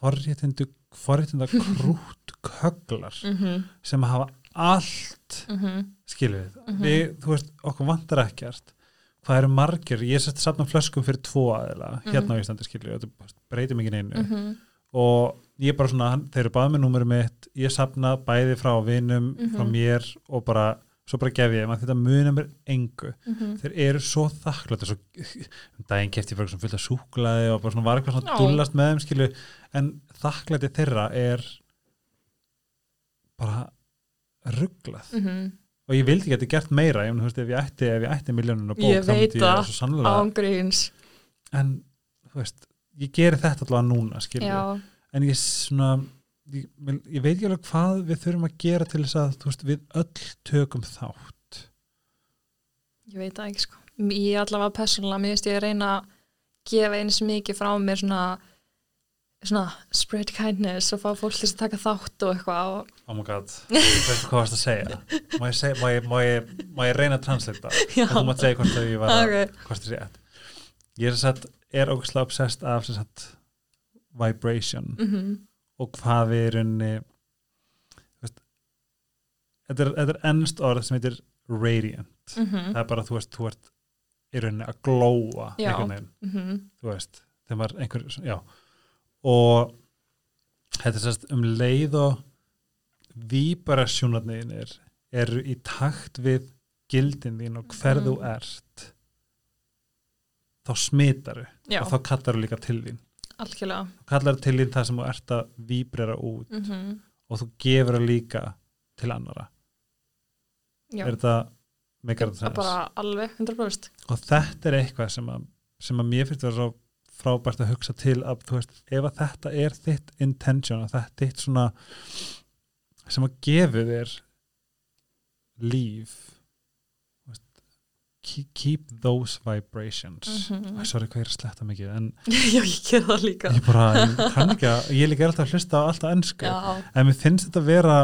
[SPEAKER 1] forréttindu forréttinda krút köglar
[SPEAKER 2] Mm
[SPEAKER 1] sem hafa allt
[SPEAKER 2] -hmm.
[SPEAKER 1] skilur við,
[SPEAKER 2] Mhm.
[SPEAKER 1] við þú veist, okkur vantar ekkert hvað eru margir, ég sett safna flöskum fyrir tvo aðeila, hérna á Íslandi skilur við, þetta breytir mikið neinu
[SPEAKER 2] Mhm.
[SPEAKER 1] og ég bara svona, þeir eru báð með númurum mitt, ég safna bæði frá vinum, frá
[SPEAKER 2] Mhm.
[SPEAKER 1] mér og bara, svo bara gef ég, maður þetta muna mér engu,
[SPEAKER 2] Mhm.
[SPEAKER 1] þeir eru svo þakklátt um daginn kefti ég bara svona fullt af súklaði og bara svona var eitthvað svona
[SPEAKER 2] Já.
[SPEAKER 1] dúllast með þeim skilu, en þakklæti þeirra er bara rugglað
[SPEAKER 2] Mhm.
[SPEAKER 1] og ég vildi geti gert meira, ég, veist, ef ég ætti ætti miljónun og bók,
[SPEAKER 2] Ég veit það. Ángríns.
[SPEAKER 1] en þú veist, ég geri þetta allavega núna, skilju
[SPEAKER 2] Já,
[SPEAKER 1] en ég svona ég, ég veit ekki alveg hvað við þurfum að gera til þess að þú veist, við öll tökum þátt.
[SPEAKER 2] Ég veit það ekki, sko. Ég allavega persónulega, mér finnst ég að reyna að gefa eins mikið frá mér svona svona spread kindness og fá fólk til að taka þátt og eitthvað og
[SPEAKER 1] oh my god, veistu hvað varst að segja. Má ég, seg, má ég, má ég, má ég reyna að translita en þú mátt segja hvort að ég var að
[SPEAKER 2] Ok.
[SPEAKER 1] hvort það sé rétt. Ég er satt, er ógæslega obsessed af vibration.
[SPEAKER 2] Mhm.
[SPEAKER 1] Og hvað við erum þetta er, er ennst orð sem heitir radiant
[SPEAKER 2] Mhm.
[SPEAKER 1] það er bara, þú veist, þú ert í rauninni að glóa veginn
[SPEAKER 2] Mhm.
[SPEAKER 1] þú veist, þegar maður einhver, já og þetta er sérst um leið og víbarasjónarnir eru í takt við gildin þín og hver þú
[SPEAKER 2] Mm.
[SPEAKER 1] ert þá smitaru og þá kallar þú líka til þín
[SPEAKER 2] algjörlega.
[SPEAKER 1] þá kallar til þín það sem þú ert að víbrera út
[SPEAKER 2] Mhm.
[SPEAKER 1] og þú gefur það líka til annara
[SPEAKER 2] Já,
[SPEAKER 1] er þetta
[SPEAKER 2] er
[SPEAKER 1] sens
[SPEAKER 2] bara alveg 100%.
[SPEAKER 1] og þetta er eitthvað sem að, sem að mér finnst það svo frábært að hugsa til að þú veist, ef að þetta er þitt intention og þetta er þitt svona sem að gefu þér líf keep, those vibrations.
[SPEAKER 2] Mhm.
[SPEAKER 1] Æ, sorry hvað ég er að sletta mikið
[SPEAKER 2] Já, ég ger það líka.
[SPEAKER 1] ég bara, ég ég líka alltaf að hlusta á alltaf ennsku en mér finnst þetta að vera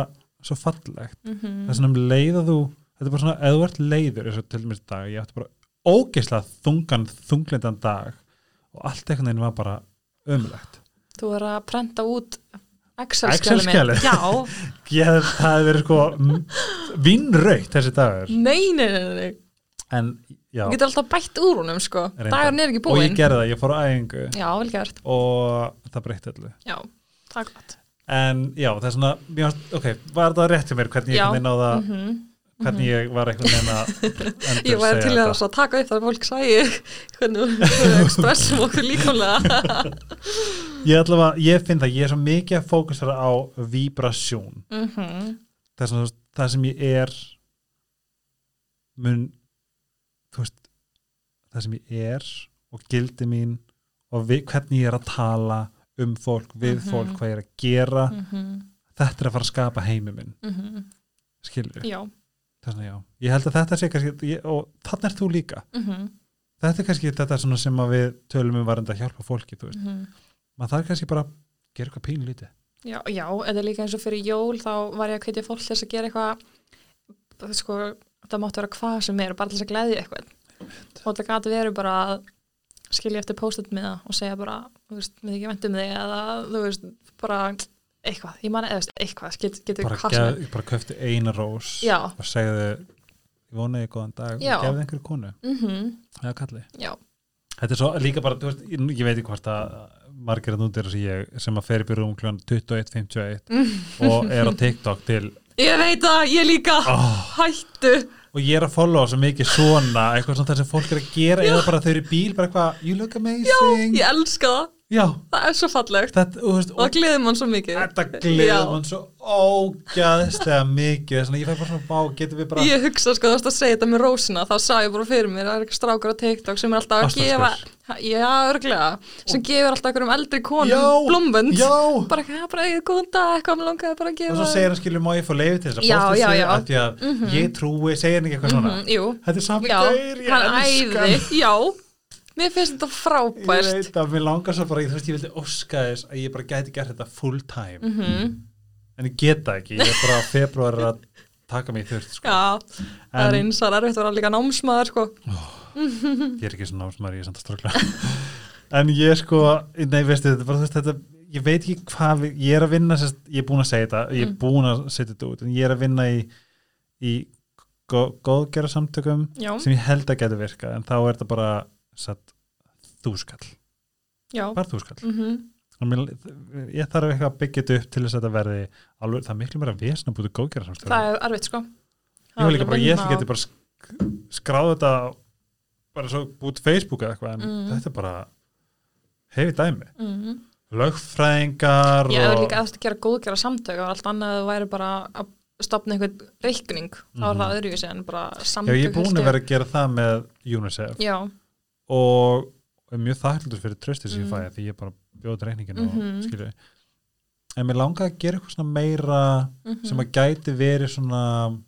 [SPEAKER 1] svo fallegt.
[SPEAKER 2] Mhm.
[SPEAKER 1] það er svona um leið að þú þetta er bara svona, ef þú ert leiður eins og til mér dag, ég átti bara ógeislega þungan, þunglindan dag og allt einhvern veginn var bara ömulegt
[SPEAKER 2] Þú er að prenta út
[SPEAKER 1] hef, það hefði verið sko vinnraut þessi dagur.
[SPEAKER 2] Nei, nei, nei, nei.
[SPEAKER 1] En já,
[SPEAKER 2] Þú getur alltaf bætt úr húnum sko. Dagarn er ekki
[SPEAKER 1] og ég
[SPEAKER 2] búinn
[SPEAKER 1] gerði það, ég fór á æfingu.
[SPEAKER 2] Já, vel gert.
[SPEAKER 1] Og það breytti öllu.
[SPEAKER 2] Já, það er gott.
[SPEAKER 1] En já, það er svona, varst, ok, var það rétt hjá mér hvernig ég veginn á það?
[SPEAKER 2] Mm
[SPEAKER 1] hvernig ég var einhvern veginn að
[SPEAKER 2] Ég væri til að taka upp það að fólk sæi hvernig við expressum okkur líkamlega.
[SPEAKER 1] Ég allavega, ég finn það, ég er svo mikið að fókusera á vibrasjón
[SPEAKER 2] mm
[SPEAKER 1] það, er svona, það sem ég er mun þú veist það sem ég er og gildi mín og við, hvernig ég er að tala um fólk, við
[SPEAKER 2] Mhm.
[SPEAKER 1] fólk, hvað ég er að gera þetta er að fara að skapa heimi minn. Þess vegna já. Ég held að þetta sé kannski, ég, og þannig er þú líka.
[SPEAKER 2] Mm
[SPEAKER 1] þetta er kannski þetta svona sem við tölum um varandi að hjálpa fólki, veist. Maður þarf kannski bara að gera eitthvað pínu lítið.
[SPEAKER 2] Já, já, eða líka eins og fyrir jól þá var ég að hvetja fólk þess að gera eitthvað sko, það máttu vera hvað sem er bara til þess að gleðja eitthvað. Og það gæti verið bara að skilja eftir post-it miða og segja bara þú veist, við ekki vendum þig eða þú veist, bara eitthvað, ég man eða eitthvað, get, getur
[SPEAKER 1] bara,
[SPEAKER 2] hvað sem er.
[SPEAKER 1] bara köfti eina rós
[SPEAKER 2] Já,
[SPEAKER 1] og segðu ég vonaði góðan dag
[SPEAKER 2] Já.
[SPEAKER 1] og gefði einhverju konu.
[SPEAKER 2] Mhm,
[SPEAKER 1] eða kalli
[SPEAKER 2] já,
[SPEAKER 1] þetta er svo líka bara, þú veist, ég, ég veit ekki hvort að margir að nútir sem ég sem að fer í rúm kl. 21.51 og er á TikTok til
[SPEAKER 2] ég veit það, ég líka.
[SPEAKER 1] Oh,
[SPEAKER 2] hættu,
[SPEAKER 1] og ég er að followa svo mikið svona eitthvað svona það sem fólk er að gera eða bara þau eru í bíl, bara eitthvað you look amazing
[SPEAKER 2] ég elska það
[SPEAKER 1] já,
[SPEAKER 2] það er svo fallegt.
[SPEAKER 1] Þetta, veist,
[SPEAKER 2] og það gleður mann svo mikið.
[SPEAKER 1] Þetta gleður mann svo ógæðslega mikið. Svona, ég fæ bara svona bá, getum við bara
[SPEAKER 2] Ég hugsa sko þú veist að segja þetta með rósina. Þá sá ég bara fyrir mér, það er eitthvað strákur á TikTok sem er alltaf að gefa Já, örglega, sem gefur alltaf einhverjum eldri konum blómbönd bara, bara góðan dag, eitthvað mér langaði bara að gefa.
[SPEAKER 1] og svo segir hann skilur má ég fá leiði til þess að posta
[SPEAKER 2] já.
[SPEAKER 1] af því að ég trúi, segir hann ekki eitthvað svona.
[SPEAKER 2] Mhm,
[SPEAKER 1] þetta er
[SPEAKER 2] já,
[SPEAKER 1] gaur, ég
[SPEAKER 2] hann
[SPEAKER 1] elska
[SPEAKER 2] æði. Já, mér finnst þetta
[SPEAKER 1] ég
[SPEAKER 2] frábært
[SPEAKER 1] veit að mér langar svo bara, ég, veist, ég vildi óska þess að ég bara gæti gert þetta full time
[SPEAKER 2] Mhm.
[SPEAKER 1] en ég geta ekki, ég er bara februar að taka mig í þurft sko.
[SPEAKER 2] Já, það er
[SPEAKER 1] en
[SPEAKER 2] eins að erfitt að vera líka námsmaður sko
[SPEAKER 1] ég er ekki svona námsmaður, ég er samt að ströggla en ég sko, nei veistu þetta, er bara, veist, þetta ég veit ekki hvað, ég er að vinna sérst, ég er búin að segja þetta, ég er
[SPEAKER 2] Mm.
[SPEAKER 1] búin að setja þetta út, en ég er að vinna í í góðgera samtökum
[SPEAKER 2] Já,
[SPEAKER 1] sem ég held að geta virka en þá er þetta bara satt, þúskall, bara þúskall.
[SPEAKER 2] Mm
[SPEAKER 1] mér, ég þarf eitthvað að byggja þetta upp til þess að þetta verði alveg, það er miklu meira vesna búið samtökum
[SPEAKER 2] Það er erfitt sko.
[SPEAKER 1] Ég bara, ég geti bara sk skráð þetta bara svo búið Facebook eða eitthvað en
[SPEAKER 2] Mm.
[SPEAKER 1] þetta er bara hefi dæmi,
[SPEAKER 2] Mhm.
[SPEAKER 1] lögfræðingar
[SPEAKER 2] Ég hefur líka eftir að gera góðgera samtök og allt annað að þú væri bara að stopna einhvern reikning þá er
[SPEAKER 1] Mhm.
[SPEAKER 2] það öðruvísi en bara
[SPEAKER 1] já,
[SPEAKER 2] samtök
[SPEAKER 1] ég er búin að vera að gera það með UNICEF.
[SPEAKER 2] Já,
[SPEAKER 1] og er mjög þakklútur fyrir tröstið sem ég
[SPEAKER 2] Mm.
[SPEAKER 1] fæ því ég bara bjóð reyningin og
[SPEAKER 2] Mhm.
[SPEAKER 1] skilju en mér langaði að gera eitthvað svona meira
[SPEAKER 2] mhm.
[SPEAKER 1] sem að gæti verið svona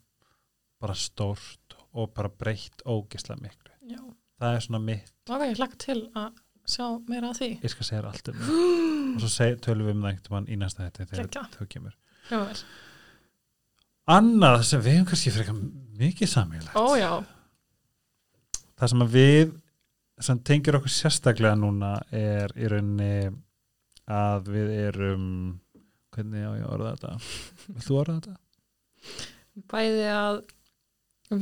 [SPEAKER 1] bara stórt og bara breytt ógislega miklu.
[SPEAKER 2] Já,
[SPEAKER 1] það er svona mitt,
[SPEAKER 2] ok, ég hlakka til að sjá meira af því?
[SPEAKER 1] Ég skal segja allt um það. Og svo tölum við um það einhvern mann í næsta þetta þegar þau kemur.
[SPEAKER 2] Já, vel.
[SPEAKER 1] annað sem við hefum kannski frekar mikið samílegt
[SPEAKER 2] Ó já,
[SPEAKER 1] það sem að við sem tengir okkur sérstaklega núna er í rauninni að við erum hvernig á ég að orða þetta? Vilt þú orða þetta?
[SPEAKER 2] bæði að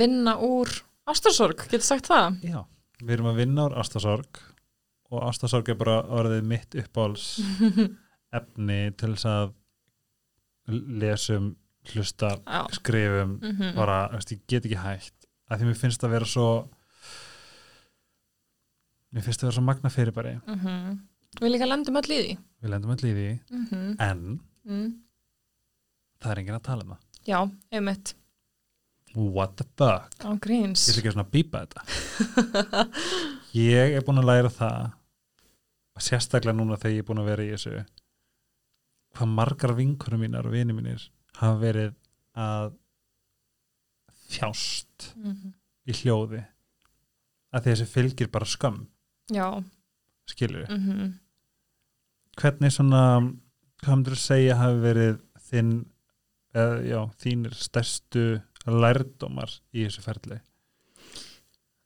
[SPEAKER 2] vinna úr ástarsorg, getur sagt það?
[SPEAKER 1] Já, við erum að vinna úr ástasorg og ástasorg er bara orðið mitt uppáls efni til þess að lesum, hlusta,
[SPEAKER 2] Já,
[SPEAKER 1] skrifum
[SPEAKER 2] mhm.
[SPEAKER 1] bara, veist, ég get ekki hægt að því mér finnst að vera svo mér finnst að vera svo magna fyrirbæri.
[SPEAKER 2] Mhm. Við líka lendum öll í því.
[SPEAKER 1] Við lendum öll í því.
[SPEAKER 2] Mhm.
[SPEAKER 1] en
[SPEAKER 2] mm.
[SPEAKER 1] það er enginn að tala um það.
[SPEAKER 2] Já, einmitt.
[SPEAKER 1] What the fuck,
[SPEAKER 2] Á gríns.
[SPEAKER 1] Ég ætla ekki að svona bípa þetta. Ég er búin að læra það sérstaklega núna þegar ég er búin að vera í þessu hvað margar vinkunum mínar og vini mínir hafa verið að þjást
[SPEAKER 2] Mhm.
[SPEAKER 1] í hljóði að þessi fylgir bara
[SPEAKER 2] Já,
[SPEAKER 1] skilur við,
[SPEAKER 2] mhm.
[SPEAKER 1] hvernig svona hvað myndir þú segja hafi verið þinn eða, já, þínir stærstu lærdómar í þessu ferli?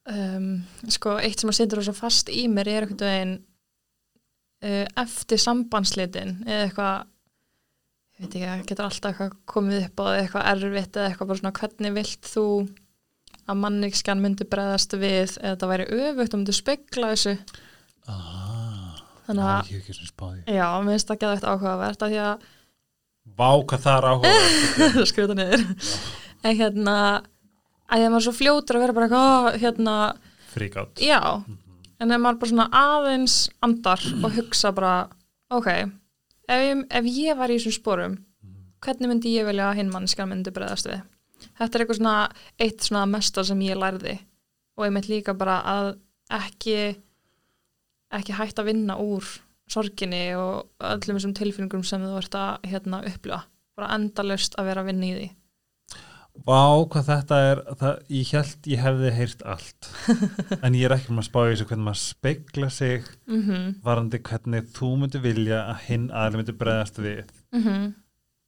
[SPEAKER 2] Um, sko, eitt sem að situr svo fast í mér er einhvern veginn uh, eftir sambandslitin eða eitthvað ég veit ekki, það getur alltaf komið upp á eitthvað erfitt eða eitthvað bara svona hvernig vilt þú að manneskjan myndi breðast við eða þetta væri öfugt og myndi spegla þessu.
[SPEAKER 1] Ah,
[SPEAKER 2] þannig að,
[SPEAKER 1] ég hef ekki svona spáði
[SPEAKER 2] já, mér finnst það geðvægt áhugavert að því að
[SPEAKER 1] Vá, hvað það er áhuga
[SPEAKER 2] skruta niður. En hérna að að maður er svo fljótur að vera bara eitthvað, hérna,
[SPEAKER 1] Fríkátt
[SPEAKER 2] já. En ef maður bara svona aðeins andar og hugsa bara, ok ef ég, ef ég var í þessum sporum hvernig myndi ég velja að hinn mannskjan myndi breyðast við þetta er eitthvað svona eitt svona mesta sem ég lærði. Og ég mynd líka bara að ekki ekki hægt að vinna úr sorginni og öllum þessum tilfinningum sem þú ert að hérna, upplifa. Bara endalaust að vera að vinna í því.
[SPEAKER 1] Vá, hvað þetta er það, Ég held ég hefði heyrt allt. En ég er ekki með að spá í þessu hvernig maður spegla sig
[SPEAKER 2] mhm,
[SPEAKER 1] varandi hvernig þú myndi vilja að hinn aðli myndi bregðast við.
[SPEAKER 2] Mhm,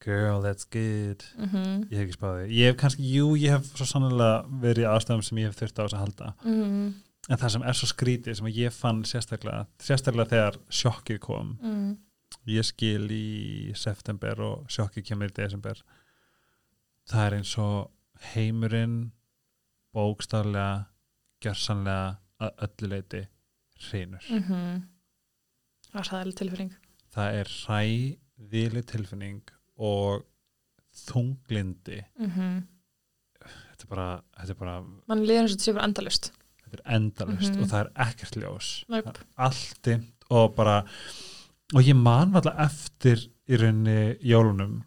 [SPEAKER 1] Girl, that's good.
[SPEAKER 2] Mhm.
[SPEAKER 1] Ég hef ekki spáði Ég hef kannski, jú, ég hef svo sannlega verið í ástæðum sem ég hef þurft á þess að halda.
[SPEAKER 2] Mhm,
[SPEAKER 1] En það sem er svo skrítið sem ég fann sérstaklega sérstaklega þegar sjokkið kom
[SPEAKER 2] mhm.
[SPEAKER 1] ég skil í september og sjokkið kemur í desember það er eins og heimurinn bókstaflega gjörsanlega að öllu leiti hreinur
[SPEAKER 2] mhm. Það er sæðileg tilfinning.
[SPEAKER 1] Það er hræðileg tilfinning og þunglindi.
[SPEAKER 2] Mhm.
[SPEAKER 1] Þetta er bara, þetta er bara
[SPEAKER 2] mann líður eins og þetta sé bara endalust
[SPEAKER 1] þetta er endalust
[SPEAKER 2] Mhm.
[SPEAKER 1] og það er ekkert ljós.
[SPEAKER 2] Nope.
[SPEAKER 1] Það er allt dimmt og bara og ég man alltaf eftir í rauninni jólunum.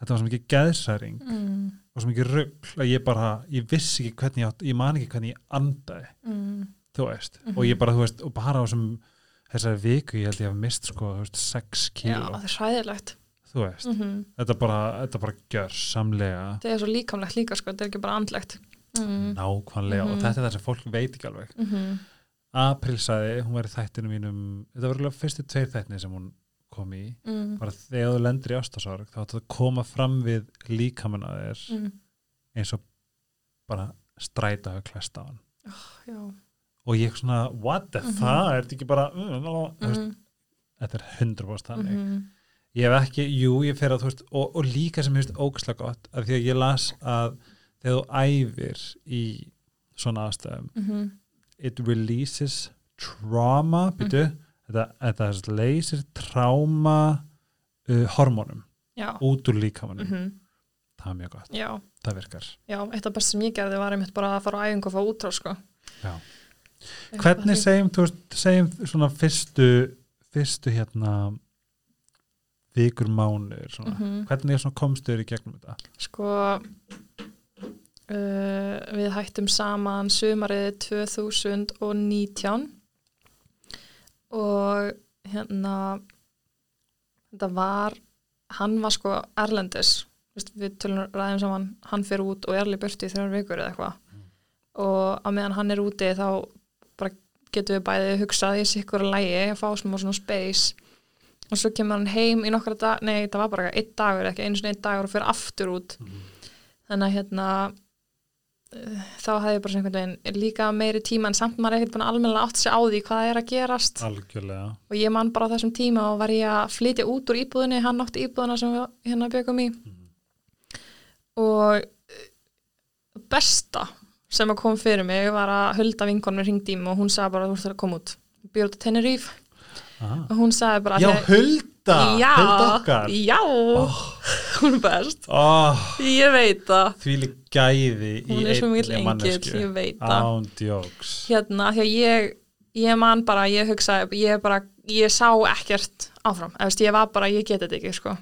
[SPEAKER 1] Þetta var svo mikið geðsæring
[SPEAKER 2] mm,
[SPEAKER 1] og svo mikið rugl að ég bara ég vissi ekki hvernig ég átt, ég man ekki hvernig ég andaði
[SPEAKER 2] mm,
[SPEAKER 1] þú veist,
[SPEAKER 2] Mhm.
[SPEAKER 1] og ég bara, þú veist og bara á þessum, þessari viku ég held ég hef mist sko, þú veist, 6
[SPEAKER 2] já,
[SPEAKER 1] kíló.
[SPEAKER 2] það er sæðilegt
[SPEAKER 1] þú veist,
[SPEAKER 2] mhm
[SPEAKER 1] þetta bara þetta bara gjör samlega
[SPEAKER 2] það er svo líkamlegt líka sko, þetta er ekki bara andlegt mm.
[SPEAKER 1] nákvæmlega og
[SPEAKER 2] Mhm.
[SPEAKER 1] þetta er það sem fólk veit ekki alveg
[SPEAKER 2] Mm
[SPEAKER 1] April sagði, hún var í þættinu mínum þetta var alveg fyrstu tveir þættinni sem hún kom í
[SPEAKER 2] mm.
[SPEAKER 1] bara þegar þú lendir í ástasorg þá ætti það að koma fram við líkamann að þér
[SPEAKER 2] Mm.
[SPEAKER 1] eins og bara stræta hafa klest á hann
[SPEAKER 2] já
[SPEAKER 1] og ég svona, what the
[SPEAKER 2] Mhm.
[SPEAKER 1] fuck er þetta ekki bara mm.
[SPEAKER 2] mm.
[SPEAKER 1] þetta er 100% þannig
[SPEAKER 2] Mm.
[SPEAKER 1] Ég hef ekki, jú, ég fer að þú veist og, og líka sem ég veist ógæslega gott af því að ég las að þegar þú æfir í svona aðstæðum
[SPEAKER 2] Mm.
[SPEAKER 1] it releases trauma byrju, þetta, þetta er leysir tráma uh, hormónum
[SPEAKER 2] já.
[SPEAKER 1] út úr líkamannum
[SPEAKER 2] mm
[SPEAKER 1] það er mjög gott,
[SPEAKER 2] já,
[SPEAKER 1] það virkar.
[SPEAKER 2] Já, eitt af best sem ég gerði var einmitt bara að fara á æfingu og fá útrá sko.
[SPEAKER 1] Já. Hvernig segjum, þú veist, segjum svona fyrstu fyrstu hérna vikur mánuður svona.
[SPEAKER 2] Mhm.
[SPEAKER 1] hvernig er komstuður í gegnum þetta?
[SPEAKER 2] Sko uh, við hættum saman sumarið 2019 og hérna þetta var hann var sko erlendis. Við tölum ræðum saman hann fyrir út og er alveg burti í þrjár vikur eða eitthvað. Og á meðan hann er úti þá bara getum við bæði hugsað í sikkur lægi að fá smá svona space og svo kemur hann heim í nokkra dag nei, það var bara einn dagur, ekki einu svona einn dagur og fyrir aftur út. Þannig að hérna eh, þá hefði ég bara svona einhvern veginn líka meiri tíma en samt maður er ekkert búin að almennilega átt sig á því hvað er að gerast.
[SPEAKER 1] Algjörlega.
[SPEAKER 2] Og ég man bara á þessum tíma og var ég að flytja út úr íbúðinni, hann átti íbúðina sem við hérna byggum í. Og eh, besta sem að kom fyrir mig var að hulda vinkonum mig og hún sagði bara þú ert að koma út. Á Tenerife.
[SPEAKER 1] ah.
[SPEAKER 2] Og hún sagði bara
[SPEAKER 1] já, hulda,
[SPEAKER 2] já,
[SPEAKER 1] hulda okkar.
[SPEAKER 2] Já, hún er best.
[SPEAKER 1] Oh,
[SPEAKER 2] ég veit það.
[SPEAKER 1] Því lík gæði í
[SPEAKER 2] hún mikil
[SPEAKER 1] einni mannesku
[SPEAKER 2] ég veit það. Hérna, því að ég ég man bara, ég hugsaði ég bara, ég sá ekkert áfram, veist, ég var bara, ég geti þetta ekki sko.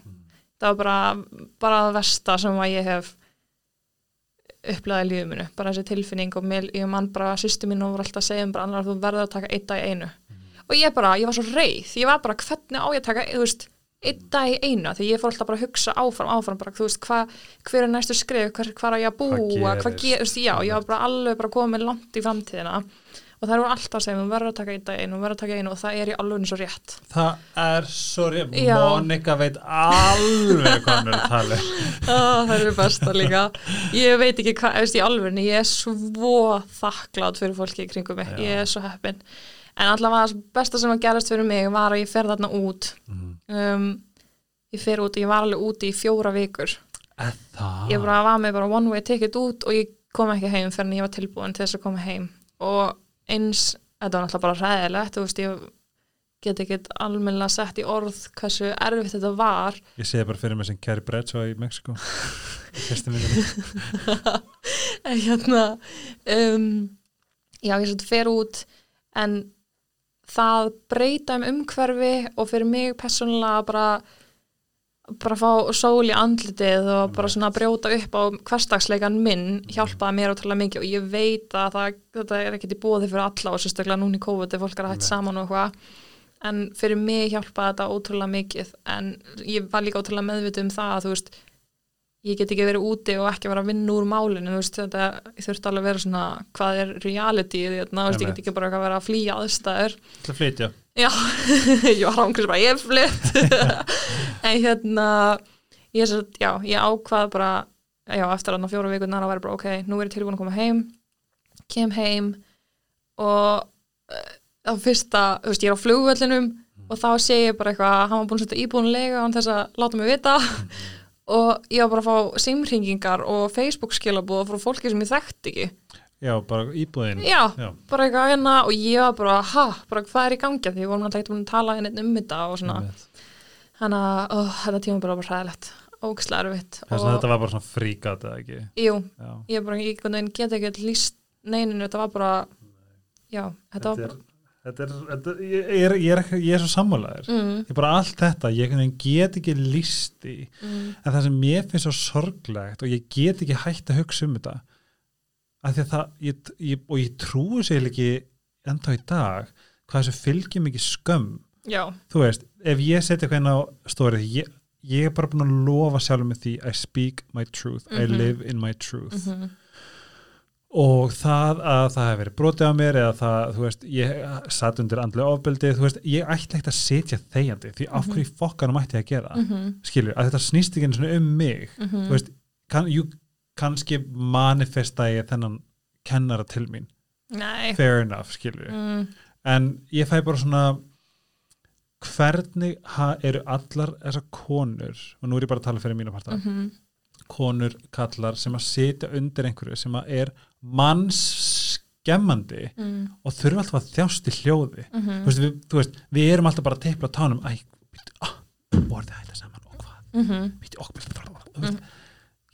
[SPEAKER 2] það var bara, bara það versta sem að ég hef upplegaði í lífið minu, bara þessi tilfinning og mér, ég man bara, sýstu mín og var alltaf að segja um bara annar, þú verður að taka einn dag í einu og ég bara, ég var svo reið, ég var bara hvernig á ég að taka, þú veist einn dag í einu, því ég fór alltaf bara að hugsa áfram, áfram bara, þú veist, hva, hver er næstu skrif hver, hvar á ég að búa,
[SPEAKER 1] Hvað
[SPEAKER 2] hvað
[SPEAKER 1] gerist?
[SPEAKER 2] já, ég var bara alveg bara komið langt í framtíðina. Og það eru alltaf að segja, þú verður að taka einn dag einu, þú verður að taka einu og það er í alveg svo rétt.
[SPEAKER 1] Það er svo rétt.
[SPEAKER 2] Já.
[SPEAKER 1] Monika veit alveg hvað hann er að tala um.
[SPEAKER 2] Það eru besta líka. Ég veit ekki hvað, veist, í alvörni ég er svo þakklátt fyrir fólki í kringum mig,
[SPEAKER 1] Já.
[SPEAKER 2] ég er svo heppin en allavega það besta sem að gerast fyrir mig var að ég fer þarna út.
[SPEAKER 1] Mhm.
[SPEAKER 2] um, ég fer út, ég var alveg úti í fjóra vikur.
[SPEAKER 1] Það?
[SPEAKER 2] Ég bara var með bara one way ticket út og ég kom ekki heim fyrir en ég var tilbúin til þess að koma heim. Og eins, þetta var náttúrulega bara ræðilegt þú veist, ég get ekki almennilega sett í orð hversu erfitt þetta var.
[SPEAKER 1] Ég sé bara fyrir mig sem Carrie Bradshaw í Mexiko
[SPEAKER 2] en hérna um, já, ég svo fer út en það breyta um umhverfi og fyrir mig persónulega bara bara fá sól í andlitið og bara svona brjóta upp á hverstagsleikan minn hjálpaði mér ótrúlega mikið og ég veit að það, þetta er ekkert í bóði fyrir alla og sérstaklega núna í COVID þegar fólk er að hægt saman og eitthvað. En fyrir mig hjálpaði þetta ótrúlega mikið en ég var líka ótrúlega meðvitið um það að þú veist ég get ekki verið úti og ekki vera að vinna úr málinu þú veist, þetta, ég þurfti alveg að vera svona hvað er reality, þú veist, ég get ekki bara að vera að flýja aðstæður.
[SPEAKER 1] Það flytja.
[SPEAKER 2] Já, ég var ángriðs bara, ég er flytt. En hérna ég, já, ég ákvað bara já, eftir að fjóra vikunar að vera bara ok, nú er ég tilbúin að koma heim kem heim og uh, á fyrsta, þú veist, ég er á flugvöllinum og þá sé ég bara eitthvað hann var búin að setja íbúinlega án þess að láta mig vita og ég var bara að fá símringingar og Facebook skilabúð frá fólki sem ég þekkti ekki.
[SPEAKER 1] Já, bara íbúðin.
[SPEAKER 2] Já,
[SPEAKER 1] Já.
[SPEAKER 2] bara eitthvað hérna og ég var bara, ha, bara hvað er í gangi því? Við vorum alltaf búin að tala hérna um þetta og svona, þannig að ó, þetta tíma bara bara hræðilegt, ógislega erfitt.
[SPEAKER 1] Að þetta var bara svona fríkat eða ekki?
[SPEAKER 2] Jú,
[SPEAKER 1] Já.
[SPEAKER 2] ég bara, ég get ekki líst neyninu, þetta var bara já, þetta var
[SPEAKER 1] Þetta er,
[SPEAKER 2] bara
[SPEAKER 1] er, þetta, ég, ég, er, ég, er, ekki- ég er svo sammálaður.
[SPEAKER 2] Mm,
[SPEAKER 1] ég bara allt þetta, ég get ekki líst í,
[SPEAKER 2] mm,
[SPEAKER 1] en það sem mér finnst svo sorglegt og ég get ekki hægt að hugsa um þetta því að það, ég, ég, og ég trúi sér ekki ennþá í dag hvað þessu fylgir mikið skömm.
[SPEAKER 2] Já,
[SPEAKER 1] þú veist, ef ég setja eitthvað inn á stórið, ég, ég er bara búin að lofa sjálfur með því I speak my truth, I
[SPEAKER 2] Mhm.
[SPEAKER 1] live in my truth.
[SPEAKER 2] Mm
[SPEAKER 1] og það að það hefur verið brotið á mér eða það, þú veist, ég satt undir andlega ofbeldi, þú veist, ég ætla ekkert að setja þegjandi, því af hverju í fokkanum ætti ég að gera,
[SPEAKER 2] -hmm,
[SPEAKER 1] skilur, að þetta snýst ekki einu svona um mig,
[SPEAKER 2] mm
[SPEAKER 1] þú veist kann, jú, kannski manifesta ég þennan kennara til mín.
[SPEAKER 2] Nei.
[SPEAKER 1] Fair enough, skilur.
[SPEAKER 2] Mm,
[SPEAKER 1] en ég fæ bara svona hvernig eru allar þessar konur og nú er ég bara að tala fyrir mínu parta
[SPEAKER 2] mm
[SPEAKER 1] konur, kallar sem að sitja undir einhverju sem að er mannskemmandi
[SPEAKER 2] mm,
[SPEAKER 1] og þurfa alltaf að þjást í hljóði.
[SPEAKER 2] Mm
[SPEAKER 1] þú, veist, við, þú veist, við erum alltaf bara að teipla tánum. Æ, býttu, ah, hægt að saman og hvað,
[SPEAKER 2] -hmm,
[SPEAKER 1] býttu, okkur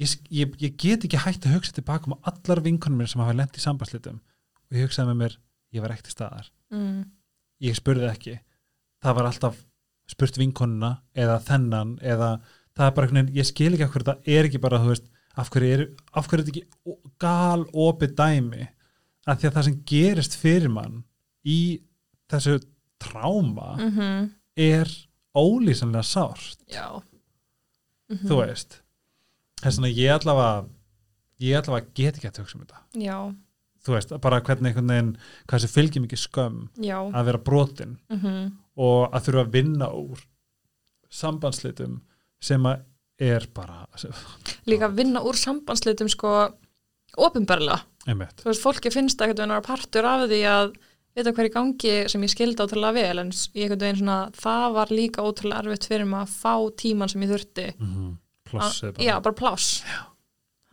[SPEAKER 1] ég, ég, ég get ekki hægt að hugsa tilbaka um allar vinkonum mér sem hafa lent í sambandslitum og ég hugsaði með mér, ég var ekkert staðar.
[SPEAKER 2] Mm,
[SPEAKER 1] ég spurði ekki. Það var alltaf spurt vinkonuna eða þennan eða það er bara ég skil ekki hverju það er ekki bara, þú veist, af hverju er, af hverju er þetta ekki gal opið dæmi? Að því að það sem gerist fyrir mann í þessu tráma
[SPEAKER 2] mm
[SPEAKER 1] er ólýsanlega sárt,
[SPEAKER 2] mm
[SPEAKER 1] þú veist þess vegna ég allavega ég allavega get ekki að hugsa um þetta.
[SPEAKER 2] Já,
[SPEAKER 1] þú veist, bara hvernig einhvern veginn hvað þessu fylgir mikið skömm
[SPEAKER 2] já.
[SPEAKER 1] að vera brotin
[SPEAKER 2] mm
[SPEAKER 1] og að þurfa að vinna úr sambandslitum sem að er bara
[SPEAKER 2] líka að vinna úr sambandslitum sko ofinberlega,
[SPEAKER 1] einmitt,
[SPEAKER 2] þú veist, fólki finnst ekkert að vera partur af því að vita hverju gangi sem ég skildi ótrúlega vel en ég einhvern veginn svona, það var líka ótrúlega erfitt fyrir mig að fá tíman sem ég þurfti.
[SPEAKER 1] Mm -hmm. plossið
[SPEAKER 2] Að- já, bara pláss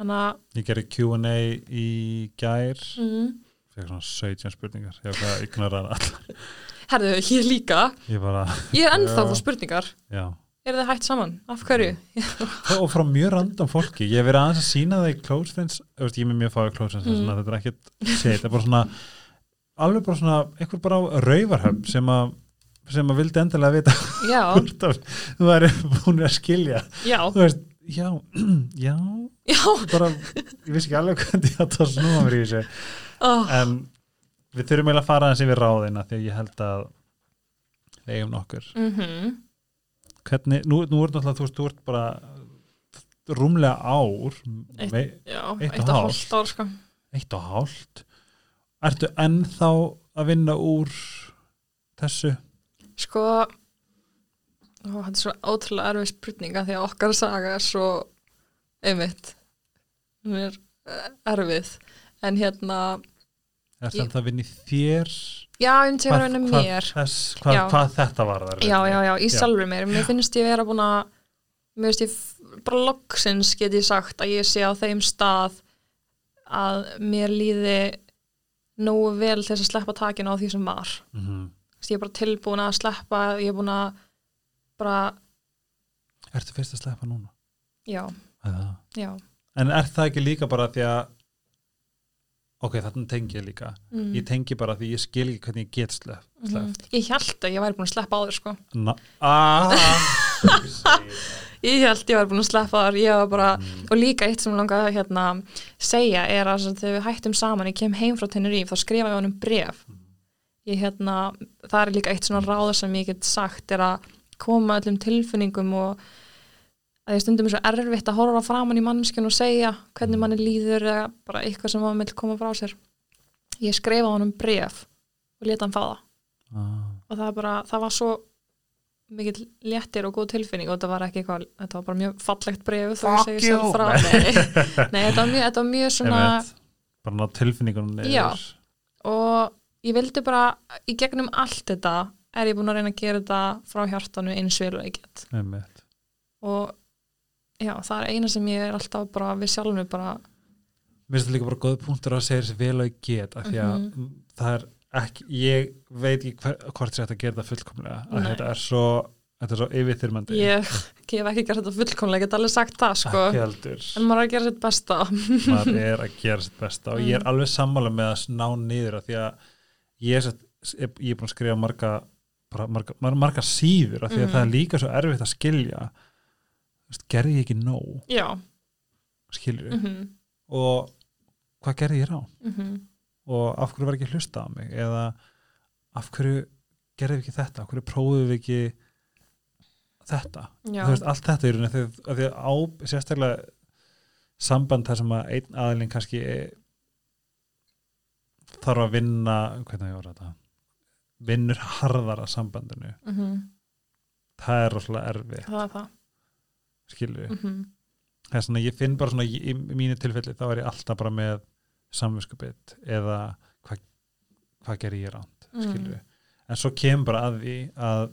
[SPEAKER 1] ég gerði Q&A í gær.
[SPEAKER 2] Mm,
[SPEAKER 1] fekk svona 17 spurningar. Ég var að ignorera allar.
[SPEAKER 2] Herðu, ég líka.
[SPEAKER 1] Ég bara,
[SPEAKER 2] ég er ennþá fór spurningar.
[SPEAKER 1] Já
[SPEAKER 2] er þið hægt saman, af hverju?
[SPEAKER 1] Og frá mjög random fólki. Ég hef verið aðeins að sína það í close friends veist, ég er mjög fáið close friends
[SPEAKER 2] Mm.
[SPEAKER 1] mm. þetta er ekkert shit, þetta er bara svona alveg bara svona, einhver bara á rauvarhöfn sem að sem að vildi endilega vita hvort að þú væri búin að skilja.
[SPEAKER 2] Já,
[SPEAKER 1] þú veist, já, já.
[SPEAKER 2] Já.
[SPEAKER 1] Bara, ég vissi ekki alveg hvernig að snúa mér í þessu.
[SPEAKER 2] Oh,
[SPEAKER 1] en við þurfum eiginlega að fara aðeins yfir ráðina því að ég held að við eigum nokkur.
[SPEAKER 2] Mm
[SPEAKER 1] hvernig, nú, nú er náttúrulega þú veist, þú ert bara rúmlega ár
[SPEAKER 2] Eitt-
[SPEAKER 1] me,
[SPEAKER 2] já,
[SPEAKER 1] Eitt
[SPEAKER 2] eitt
[SPEAKER 1] og
[SPEAKER 2] og
[SPEAKER 1] hálft.
[SPEAKER 2] ár sko.
[SPEAKER 1] Eitt og hálft. Ertu ennþá að vinna úr þessu?
[SPEAKER 2] Sko þetta er svo ótrúlega erfið spurninga því að okkar saga er svo einmitt er eh, erfið. En hérna,
[SPEAKER 1] er
[SPEAKER 2] Ég-
[SPEAKER 1] þetta að vinna í þér
[SPEAKER 2] já, ég myndi að vera mér.
[SPEAKER 1] hvað, þetta var þar
[SPEAKER 2] já, já, já, í sjálfur mér. Mér finnst ég vera búin að mér finnst ég bara loksins get ég sagt að ég sé á þeim stað að mér líði nógu vel til þess að sleppa takinu á því sem var.
[SPEAKER 1] Mm -hmm.
[SPEAKER 2] ég er bara tilbúin að sleppa ég er búin að bara,
[SPEAKER 1] Ertu fyrst að sleppa núna?
[SPEAKER 2] já, já.
[SPEAKER 1] En er það ekki líka bara því að ok, þarna tengi ég líka.
[SPEAKER 2] Mm.
[SPEAKER 1] ég tengi bara því ég skil ekki hvernig ég get
[SPEAKER 2] Mhm.
[SPEAKER 1] sleppt.
[SPEAKER 2] Ég held að ég væri búin að sleppa áður sko.
[SPEAKER 1] Na, ah,
[SPEAKER 2] ég held ég væri búin að sleppa áður. Ég var bara,
[SPEAKER 1] Mm.
[SPEAKER 2] og líka eitt sem langaði að hérna, segja er að þegar við hættum saman ég kem heim frá Tenerife, þá skrifa ég honum bref ég hérna það er líka eitt svona ráð sem ég get sagt er að koma öllum tilfinningum og að ég stundum er svo erfitt að horfa framan í mannskjön og segja hvernig manni líður eða bara eitthvað sem maður vil koma frá sér ég skrifa honum bref og leta hann fá það
[SPEAKER 1] ah,
[SPEAKER 2] og það, bara, það var svo mikill léttir og góð tilfinning og þetta var ekki eitthvað, þetta var bara mjög fallegt bref þó ég
[SPEAKER 1] Fuck
[SPEAKER 2] segi
[SPEAKER 1] you.
[SPEAKER 2] sjálf frá nei, þetta, var mjög, þetta var mjög svona
[SPEAKER 1] einmitt. bara tilfinningunum
[SPEAKER 2] Já. og ég vildi bara í gegnum allt þetta er ég búin að reyna að gera þetta frá hjartanu eins vel og
[SPEAKER 1] einmitt.
[SPEAKER 2] og já, það er eina sem ég er alltaf bara við sjálfum bara
[SPEAKER 1] Mér finnst þetta líka bara góð punktur að segja þessi vel og ég get af því að
[SPEAKER 2] Mhm.
[SPEAKER 1] það er ekki, ég veit ekki hver, hvort þetta að þetta fullkomlega að
[SPEAKER 2] Nei.
[SPEAKER 1] þetta er svo þetta er svo yfirþyrmandi
[SPEAKER 2] ég, hef ekki gert þetta fullkomlega, ég get alveg sagt það sko, en maður er að gera sitt besta
[SPEAKER 1] maður er að gera sitt besta og ég er
[SPEAKER 2] Mm.
[SPEAKER 1] alveg sammála með að ná niður af því að ég er, ég er búin að skrifa marga, marga, marga, marga síður af því að
[SPEAKER 2] Mm.
[SPEAKER 1] það er líka svo erfitt að skilja gerði ég ekki nóg?
[SPEAKER 2] Já,
[SPEAKER 1] skilur
[SPEAKER 2] mhm,
[SPEAKER 1] og hvað gerði ég rá
[SPEAKER 2] mhm.
[SPEAKER 1] Og af hverju var ekki hlusta á mig? Eða af hverju gerði við ekki þetta, af hverju prófum við ekki þetta? Veist, allt þetta af því að á sérstaklega samband þar sem að einn aðilinn kannski þarf að vinna hvernig ég var þetta? Vinnur harðar að sambandinu.
[SPEAKER 2] Mhm,
[SPEAKER 1] það er rosalega erfið,
[SPEAKER 2] það er það
[SPEAKER 1] skilur við
[SPEAKER 2] mhm,
[SPEAKER 1] það er svona, ég finn bara svona í, í mínu tilfelli þá er ég alltaf bara með samvinskupið eða hvað hva gerir ég ránt, skilur við en svo kemur bara að því að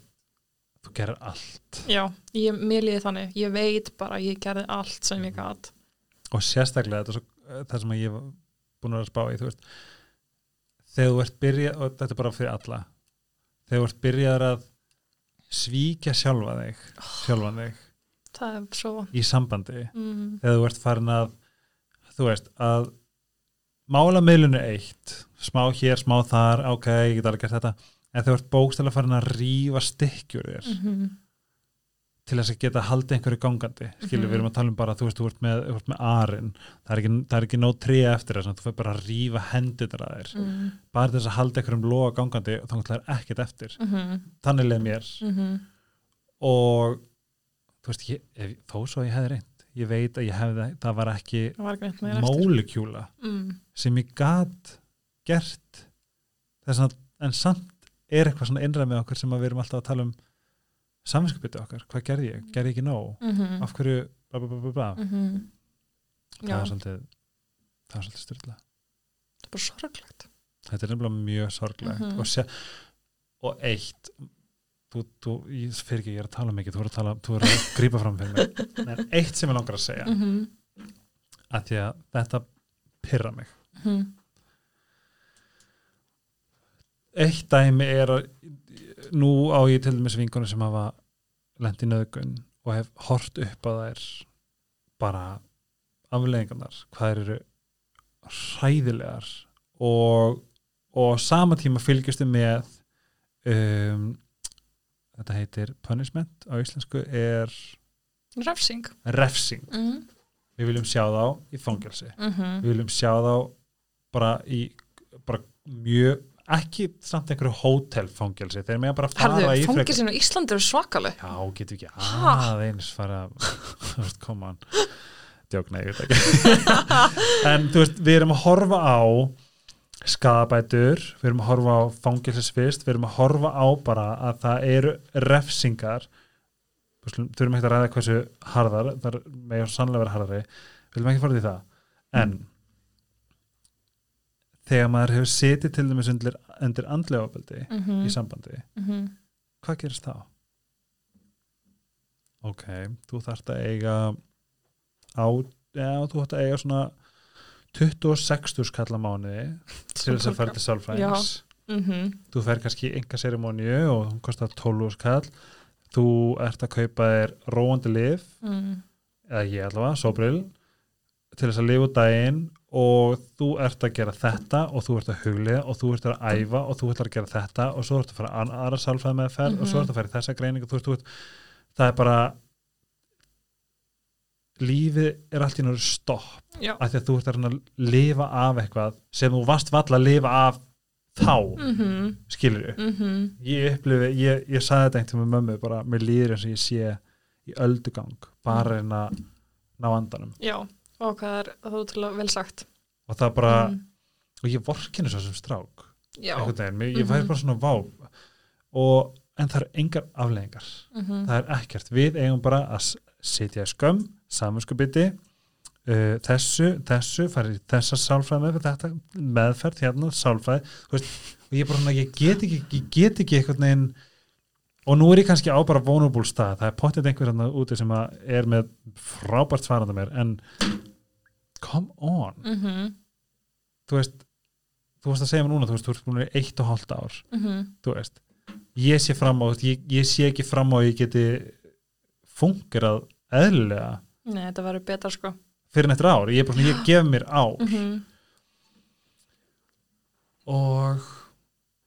[SPEAKER 1] þú gerir allt.
[SPEAKER 2] Já, ég, mér líði þannig. Ég veit bara, að ég gerði allt sem ég gat.
[SPEAKER 1] Og sérstaklega þetta er svo, það sem að ég hef búin að að spá í þú veist þegar þú ert byrjað, og þetta er bara fyrir alla. Þegar þú ert byrjað að svíkja sjálfa þig sjálfan þig í sambandi.
[SPEAKER 2] Mm,
[SPEAKER 1] þegar þú ert farin að þú veist að mála meðlunu eitt smá hér, smá þar, ok, ég get alveg gert þetta en þegar þú ert bókstæðlega farin að rífa stykkjur þér
[SPEAKER 2] mhm,
[SPEAKER 1] til þess að geta haldið einhverju gangandi. Skilur,
[SPEAKER 2] Mhm.
[SPEAKER 1] við erum að tala um bara, þú veist, þú ert með, þú ert með arinn, það er ekki, það er ekki nóg tré eftir þess að þú fyrir bara að rífa hendur að þér,
[SPEAKER 2] mm,
[SPEAKER 1] bara þess að halda einhverjum loga gangandi og þá er ekkert eftir.
[SPEAKER 2] Mhm,
[SPEAKER 1] þannig leið mér.
[SPEAKER 2] Mhm,
[SPEAKER 1] og veist, ég, ef, þó svo ég hefði reynd ég veit að ég hefði, það var ekki
[SPEAKER 2] var ekki
[SPEAKER 1] mólekjúla
[SPEAKER 2] mm,
[SPEAKER 1] sem ég gat gert. Að, en samt er eitthvað svona innræð með okkur sem við erum alltaf að tala um samvinskupið okkar, hvað gerði ég, gerði ég ekki nóg?
[SPEAKER 2] Mhm,
[SPEAKER 1] af hverju, bla bla bla bla, bla.
[SPEAKER 2] mhm,
[SPEAKER 1] það er svolítið það er svolítið styrla
[SPEAKER 2] það er bara sorglegt.
[SPEAKER 1] Þetta er nefnilega mjög sorglegt.
[SPEAKER 2] Mhm.
[SPEAKER 1] og, sé, og eitt þú, þú, ég fyrir ekki, ég er að tala mikið þú er að tala, þú er að grípa fram fyrir mig. En eitt sem ég langar að segja
[SPEAKER 2] mhm,
[SPEAKER 1] að því að þetta pyrra mig.
[SPEAKER 2] Mhm,
[SPEAKER 1] eitt dæmi er að nú á ég til dæmis vingunum sem hafa lent í nöðgun og hef hort upp að þær bara afleðingarnar, hvað eru hræðilegar og, og sama tíma fylgjustu með um, þetta heitir punishment. Á íslensku er
[SPEAKER 2] refsing.
[SPEAKER 1] refsing.
[SPEAKER 2] Mhm,
[SPEAKER 1] við viljum sjá þá í fangelsi.
[SPEAKER 2] Mhm,
[SPEAKER 1] við viljum sjá þá bara í bara mjög ekki samt einhverju hótelfangelsi þeir með bara fara
[SPEAKER 2] herðu,
[SPEAKER 1] í frekar
[SPEAKER 2] fangelsin á Íslandi eru svakaleg.
[SPEAKER 1] Já, getur ekki aðeins fara koma hann djókna, ég veit ekki. En þú veist, við erum að horfa á skadabætur við erum að horfa á fangelsisvist við erum að horfa á bara að það eru refsingar. Skulum- þurfum ekki að ræða hversu harðar það er með sannlega vera harðari. Við viljum ekki fara í það. En þegar maður hefur setið til dæmis undir, undir andlega ofbeldi
[SPEAKER 2] mhm,
[SPEAKER 1] í sambandi
[SPEAKER 2] mhm,
[SPEAKER 1] hvað gerist þá? Ok, þú þarft að eiga á, já, þú þarft að eiga svona 26 skall á mánuði til þess að fara til sálfræðings.
[SPEAKER 2] Mm
[SPEAKER 1] þú fer kannski enga serimóniu og hún kostar 12 skall þú ert að kaupa þér róandi lif
[SPEAKER 2] mm.
[SPEAKER 1] eða ég allavega, sobril til þess að lifa daginn og þú ert að gera þetta og þú ert að hugliða og þú ert að æfa og þú ert að gera þetta og svo ert að fara að aðra sálfræði með ferð og svo
[SPEAKER 2] Mhm.
[SPEAKER 1] ert að fara í þessa greiningu. Þú veist, þú veist, það er bara lífið er allt í náttúrulega stopp
[SPEAKER 2] já.
[SPEAKER 1] af því að þú ert að lifa af eitthvað sem þú varst valla að lifa af þá,
[SPEAKER 2] mm
[SPEAKER 1] skilur
[SPEAKER 2] -hmm.
[SPEAKER 1] ég upplifi, ég, ég sagði þetta einhvern með mömmu bara, mér líður eins og ég sé í öldugang, bara reyna að ná andanum.
[SPEAKER 2] Já, og hvað er það útrúlega vel sagt.
[SPEAKER 1] Og það bara,
[SPEAKER 2] mm.
[SPEAKER 1] og ég vorkinu svo sem strák veginn, ég fæði
[SPEAKER 2] Mhm.
[SPEAKER 1] bara svona vá. Og, en það er engar afleggingar
[SPEAKER 2] mm
[SPEAKER 1] það er ekkert, við eigum bara að sitja í skömm, samanskubiti uh, þessu, þessu farið í þessa sálfræði meðferð hérna, sálfræði þú veist, og ég bara svona, ég get ekki ég get ekki einhvern veginn og nú er ég kannski á bara vulnerable stað það er pottið einhver hérna úti sem að er með frábært svaranda mér en come on.
[SPEAKER 2] Mm
[SPEAKER 1] þú veist, þú veist að segja mér núna þú veist, þú ert búin í eitt og hálft ár
[SPEAKER 2] -hmm.
[SPEAKER 1] þú veist, ég sé fram á ég, ég sé ekki fram á að ég geti fungerað eðlilega
[SPEAKER 2] nei, þetta verður betra sko.
[SPEAKER 1] Fyrir eftir ár, ég er bara svona, ég gef mér á
[SPEAKER 2] mm
[SPEAKER 1] og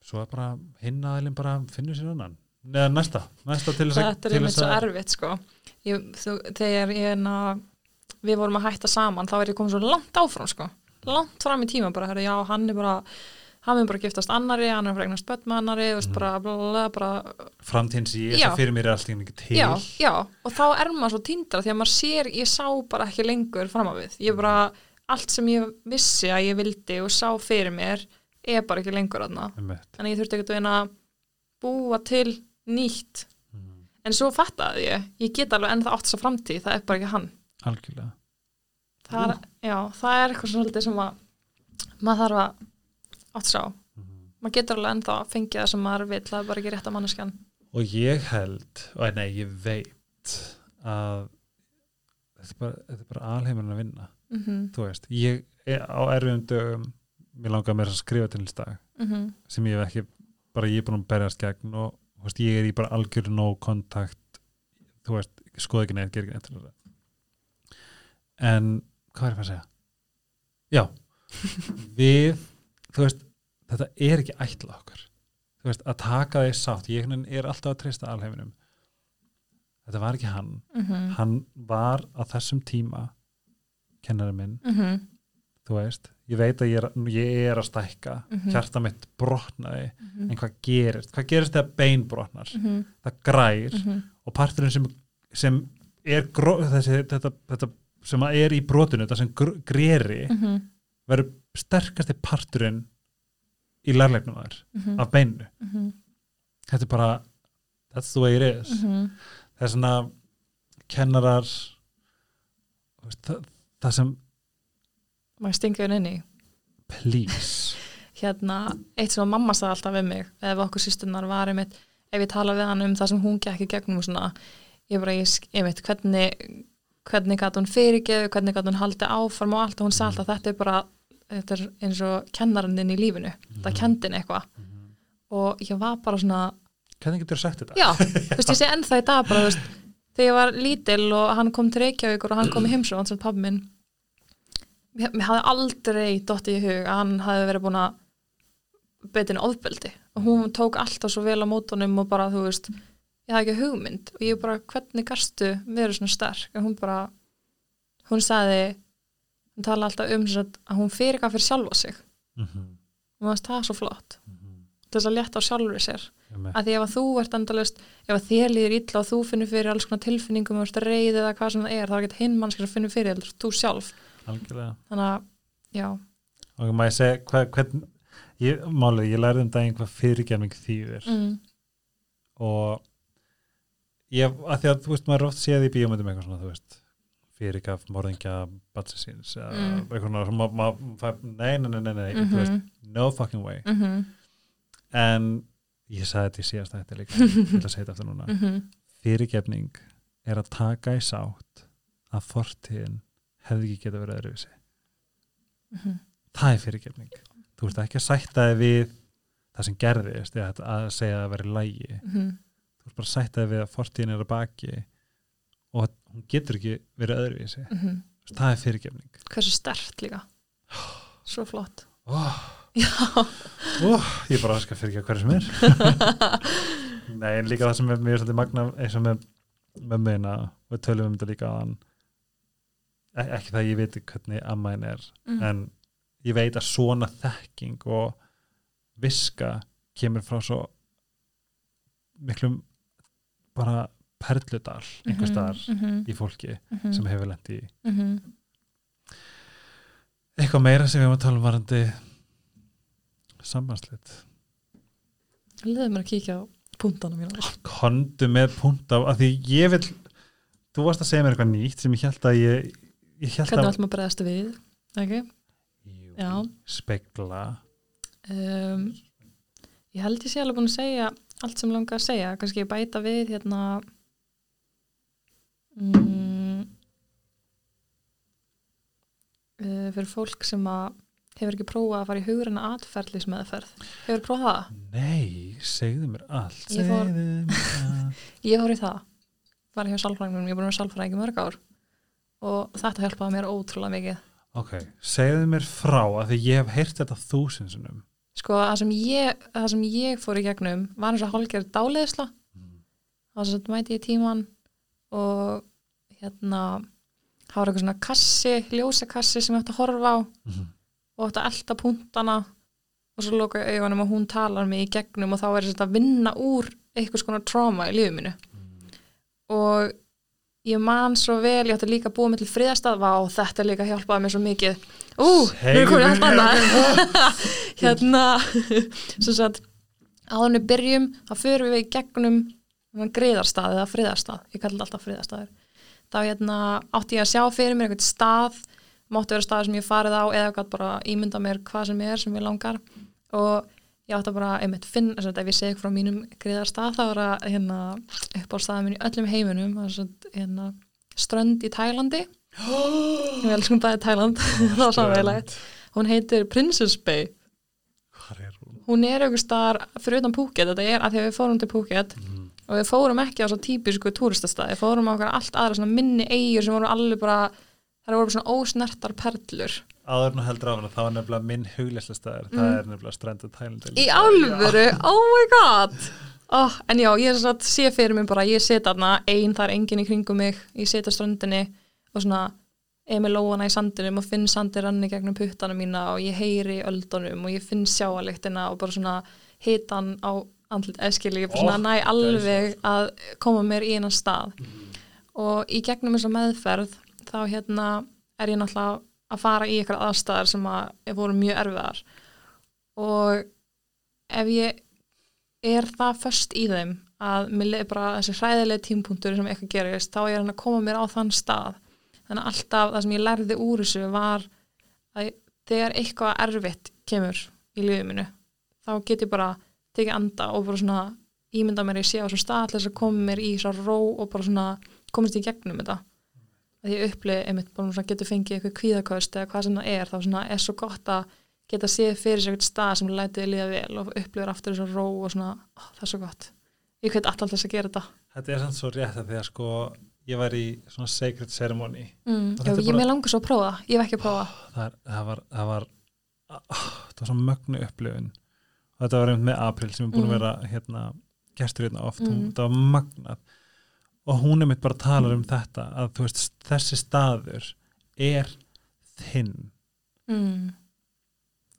[SPEAKER 1] svo er bara hinn aðilinn bara finnur sér annan. Neða næsta, næsta til þess að
[SPEAKER 2] þetta er einmitt svo erfitt sko. Ég, þú, þegar ég na, við vorum að hætta saman þá er ég komið svo langt áfram sko. Langt fram í tíma bara, herri, já, hann er bara hann er bara að giftast annari, hann er að fregnast börn með annari, þú veist,
[SPEAKER 1] Mhm.
[SPEAKER 2] bara, bla, bla, bla, bara
[SPEAKER 1] sem ég
[SPEAKER 2] Já.
[SPEAKER 1] sem fyrir mér er alltaf ekki til.
[SPEAKER 2] Já, já, og þá er maður svo týndra því að maður sér, ég sá bara ekki lengur fram á við, ég bara allt sem ég vissi að ég vildi og sá fyrir mér er bara ekki lengur aðna, þannig ég þurfti ekki að búa til nýtt.
[SPEAKER 1] Mhm.
[SPEAKER 2] en svo fattaði ég, ég get alveg ennþá átt þessa framtíð, það er bara ekki hann.
[SPEAKER 1] Algjörlega.
[SPEAKER 2] Það er, já, það er eitthvað svolítið sem að maður þarf að átt sá.
[SPEAKER 1] Mhm.
[SPEAKER 2] maður getur alveg ennþá að fengja það sem maður vil það er bara ekki rétt að manneskjan.
[SPEAKER 1] Og ég held, og nei, ég veit að þetta er bara, bara alheimurinn að vinna.
[SPEAKER 2] Mm -hmm.
[SPEAKER 1] þú veist, ég á erfiðum dögum mér langar mér að skrifa til þess dag
[SPEAKER 2] Mm
[SPEAKER 1] sem ég hef ekki, bara ég er búin að berjast gegn og veist, ég er í bara algjör nóg kontakt, þú veist skoða ekki neitt, ger ekki neitt en hvað er ég að fara að segja? Já. Við, þú veist þetta er ekki ætla okkur þú veist, að taka því sátt ég er alltaf að treysta alheiminum þetta var ekki hann
[SPEAKER 2] -hmm.
[SPEAKER 1] hann var á þessum tíma kennari minn
[SPEAKER 2] Mm -hmm.
[SPEAKER 1] þú veist, ég veit að ég er, ég er að stækka,
[SPEAKER 2] Mhm.
[SPEAKER 1] hjarta mitt brotnaði, en hvað gerist hvað gerist þegar bein brotnar,
[SPEAKER 2] Mhm.
[SPEAKER 1] það grær
[SPEAKER 2] Mhm.
[SPEAKER 1] og parturinn sem, sem er gró, þessi, þetta, þetta sem er í brotinu, þetta sem gr greri
[SPEAKER 2] Mhm.
[SPEAKER 1] verður sterkasti parturinn í lærleiknum þar,
[SPEAKER 2] Mhm.
[SPEAKER 1] af beinu
[SPEAKER 2] Mhm.
[SPEAKER 1] þetta er bara that's the way it is
[SPEAKER 2] Mhm.
[SPEAKER 1] það er svona kennarar það, það sem
[SPEAKER 2] maður stinga henni inn í
[SPEAKER 1] please
[SPEAKER 2] hérna, eitt sem mamma sagði alltaf við mig ef okkur sýstunar var einmitt ef ég tala við hann um það sem hún gekk í gegnum svona, ég bara, ég, ég veit hvernig, hvernig gæti hún fyrirgeðu hvernig gæti hún haldi áfram og allt og hún sagði alltaf þetta er bara, þetta er eins og kennarinn í lífinu, það kendin eitthvað. Og ég var bara svona
[SPEAKER 1] hvernig getur þú sagt þetta?
[SPEAKER 2] já, þú veist, ég sé ennþá í dag bara, veist, þegar ég var lítil og hann kom til Reykjavíkur og hann kom í heimsóðan sem pabbi minn mér, hafði aldrei dottið í hug að hann hafði verið búin að betin ofbeldi. Og hún tók alltaf svo vel á mótunum og bara, þú veist, ég hafði ekki hugmynd. Og ég bara, hvernig gastu verið svona sterk? Og hún bara hún sagði hún tala alltaf um sagt, að hún fyrir eitthvað fyrir sjálfa sig.
[SPEAKER 1] Mm -hmm.
[SPEAKER 2] og það er svo flott. Til þess að létta á sjálfur sér.
[SPEAKER 1] Einmitt.
[SPEAKER 2] að því ef að þú ert endalust ef að þér líður illa og þú finnur fyrir alls konar tilfinningum og reyðið eða hvað sem það er þá er ekki hinn mannskir að finna fyrir heldur þú sjálf.
[SPEAKER 1] Algjörlega.
[SPEAKER 2] Þannig að, já,
[SPEAKER 1] og maður segja hvað, hvern ég, málið, ég lærði um daginn hvað fyrirgefning þýðir.
[SPEAKER 2] Mm,
[SPEAKER 1] og ég, að því að þú veist, maður oft séð í bíómyndum eitthvað svona, þú veist fyrirgaf, morðingja, batsasins
[SPEAKER 2] Mm.
[SPEAKER 1] nei, nei, nei, nei, nei,
[SPEAKER 2] Mhm.
[SPEAKER 1] þú veist no fucking way,
[SPEAKER 2] mm -hmm,
[SPEAKER 1] en ég sagði þetta í síðast þetta líka, ég ætla að segja þetta aftur núna.
[SPEAKER 2] Mm -hmm,
[SPEAKER 1] fyrirgefning er að taka í sátt að fortíðin hefði ekki geta verið öðruvísi.
[SPEAKER 2] Mhm,
[SPEAKER 1] það er fyrirgefning. Þú ert ekki að sætta þig við það sem gerðist að segja að það veri lægi.
[SPEAKER 2] Mhm,
[SPEAKER 1] þú ert bara að sætta þig við að fortíðin er að baki og hún getur ekki verið öðruvísi.
[SPEAKER 2] Mhm.
[SPEAKER 1] það er fyrirgefning.
[SPEAKER 2] Hversu stert líka. Svo flott.
[SPEAKER 1] Oh, oh, ég er bara að skal fyrirgefa hverju sem er. Nei en líka það sem er mjög svolítið magna eins og með mömmina við tölum um þetta líka hann ekki það að ég veit hvernig ammaðin er
[SPEAKER 2] mm.
[SPEAKER 1] en ég veit að svona þekking og viska kemur frá svo miklum bara perludal einhver staðar
[SPEAKER 2] mhm,
[SPEAKER 1] í fólki
[SPEAKER 2] mhm,
[SPEAKER 1] sem hefur lent í
[SPEAKER 2] mhm.
[SPEAKER 1] eitthvað meira sem við erum að tala um varandi sambandslit.
[SPEAKER 2] Leðið mér að kíkja á punktana mína.
[SPEAKER 1] Kondu með punkt að því ég vil þú varst að segja mér eitthvað nýtt sem ég held að ég, ég held
[SPEAKER 2] hvernig ætlum að bregðast við ok,
[SPEAKER 1] Jú,
[SPEAKER 2] Já.
[SPEAKER 1] spekla
[SPEAKER 2] um, ég held ég sé alveg búin að segja allt sem langar að segja, kannski bæta við hérna mm, uh, fyrir fólk sem að hefur ekki prófað að fara í hugurinn atferðlismeðferð hefur prófað það?
[SPEAKER 1] nei, segðu mér allt.
[SPEAKER 2] Ég fór- Ég fór í það. Var hjá sálfræðingunum, ég er búin að vera sálfræðingi í mörg ár. Og þetta hjálpaði mér ótrúlega mikið.
[SPEAKER 1] Ok, segðu mér frá að því ég hef heyrt þetta þúsinsunum
[SPEAKER 2] sko það sem ég, það sem ég fór í gegnum var eins og hálfgerð dáleðsla þá sem sagt mæti ég tíman og hérna það var eitthvað svona kassi, ljósakassi sem ég ætti að horfa á
[SPEAKER 1] Mhm.
[SPEAKER 2] og ætti að elta punktana og svo loka ég augunum og hún talar mig í gegnum og þá er þetta að vinna úr eitthvað svona trauma í lífið mínu. Og ég man svo vel, ég ætti líka að búa mig til friðastað, vá, þetta líka hjálpaði mér svo mikið. Ú, við erum komin
[SPEAKER 1] Segðu
[SPEAKER 2] allt
[SPEAKER 1] mér.
[SPEAKER 2] annað. Hérna sem sagt, við byrjum þá förum við í gegnum greiðarstað eða friðarstað, ég kalli þetta alltaf friðarstaður. Þá hérna átti ég að sjá fyrir mér einhvern stað, mátti vera staður sem ég farið á eða gætt bara ímynda mér hvað sem er sem ég langar. Og ég átti að bara einmitt finna, þess að ef ég segi frá mínum greiðarstað þá er að hérna upp á staðum minn í öllum heiminum svona hérna strönd í Tælandi. Við elskum bæði Tæland það var samvegilegt hún heitir Princess Bay.
[SPEAKER 1] Hvar er hún?
[SPEAKER 2] hún er einhver staðar fyrir utan Phuket þetta er að því að við fórum til Phuket.
[SPEAKER 1] Mhm.
[SPEAKER 2] Og við fórum ekki á svo típisku túristastæði, fórum á okkar allt aðra svona minni eigur sem voru alveg bara það voru bara svona ósnertar perlur.
[SPEAKER 1] Áður nú heldur á hana, það var nefnilega minn hugleislega staðar, það er nefnilega strændu tælandi.
[SPEAKER 2] Mm. í alvöru, oh my god! Oh, en já, ég er svona að sé fyrir mig bara, ég set þarna ein, það er enginn í kringum mig. Ég set á ströndinni og svona er með lóana í sandinum og finn sandir ranni gegnum puttana mína og ég heyri öldunum og ég finn sjáaliktina og bara svona hitan á andlit eskili, ég
[SPEAKER 1] Oh,
[SPEAKER 2] næ alveg að koma mér í einan stað. Og í gegnum þessa meðferð þá hérna er ég náttúrulega að fara í eitthvað aðstæðar sem að voru mjög erfiðar. Og ef ég er það först í þeim að mér leið bara þessi hræðilega tímpunktur sem eitthvað gerist, þá er hann að koma mér á þann stað. Þannig að alltaf það sem ég lærði úr þessu var að þegar eitthvað erfitt kemur í lífið minu þá get ég bara tekið anda og bara svona ímynda mér að ég sé á þessum stað til þess að koma mér í svo ró og bara svona komast í gegnum þetta. Að ég upplið einmitt bara svona getur fengið eitthvað kvíðaköst eða hvað sem það er þá svona er svo gott að geta séð fyrir sér eitthvað stað sem lætið líða vel og upplifir aftur þessu ró og svona ó, það er svo gott. Ég hveit alltaf þess að gera þetta.
[SPEAKER 1] Þetta er samt svo rétt að því að sko, ég var í svona sacred ceremony.
[SPEAKER 2] mm,
[SPEAKER 1] Og
[SPEAKER 2] já, ég
[SPEAKER 1] bara-
[SPEAKER 2] með langar svo að prófa ég hef ekki að prófa
[SPEAKER 1] Það, er, það var, það var, ah, það var. Og þetta var einmitt með April sem er búin
[SPEAKER 2] Mm.
[SPEAKER 1] að vera hérna, gestur hérna oft, hún,
[SPEAKER 2] Mm.
[SPEAKER 1] þetta var magnað. Og hún er mitt bara að tala um þetta, að þú veist, þessi staður er þinn.
[SPEAKER 2] mm,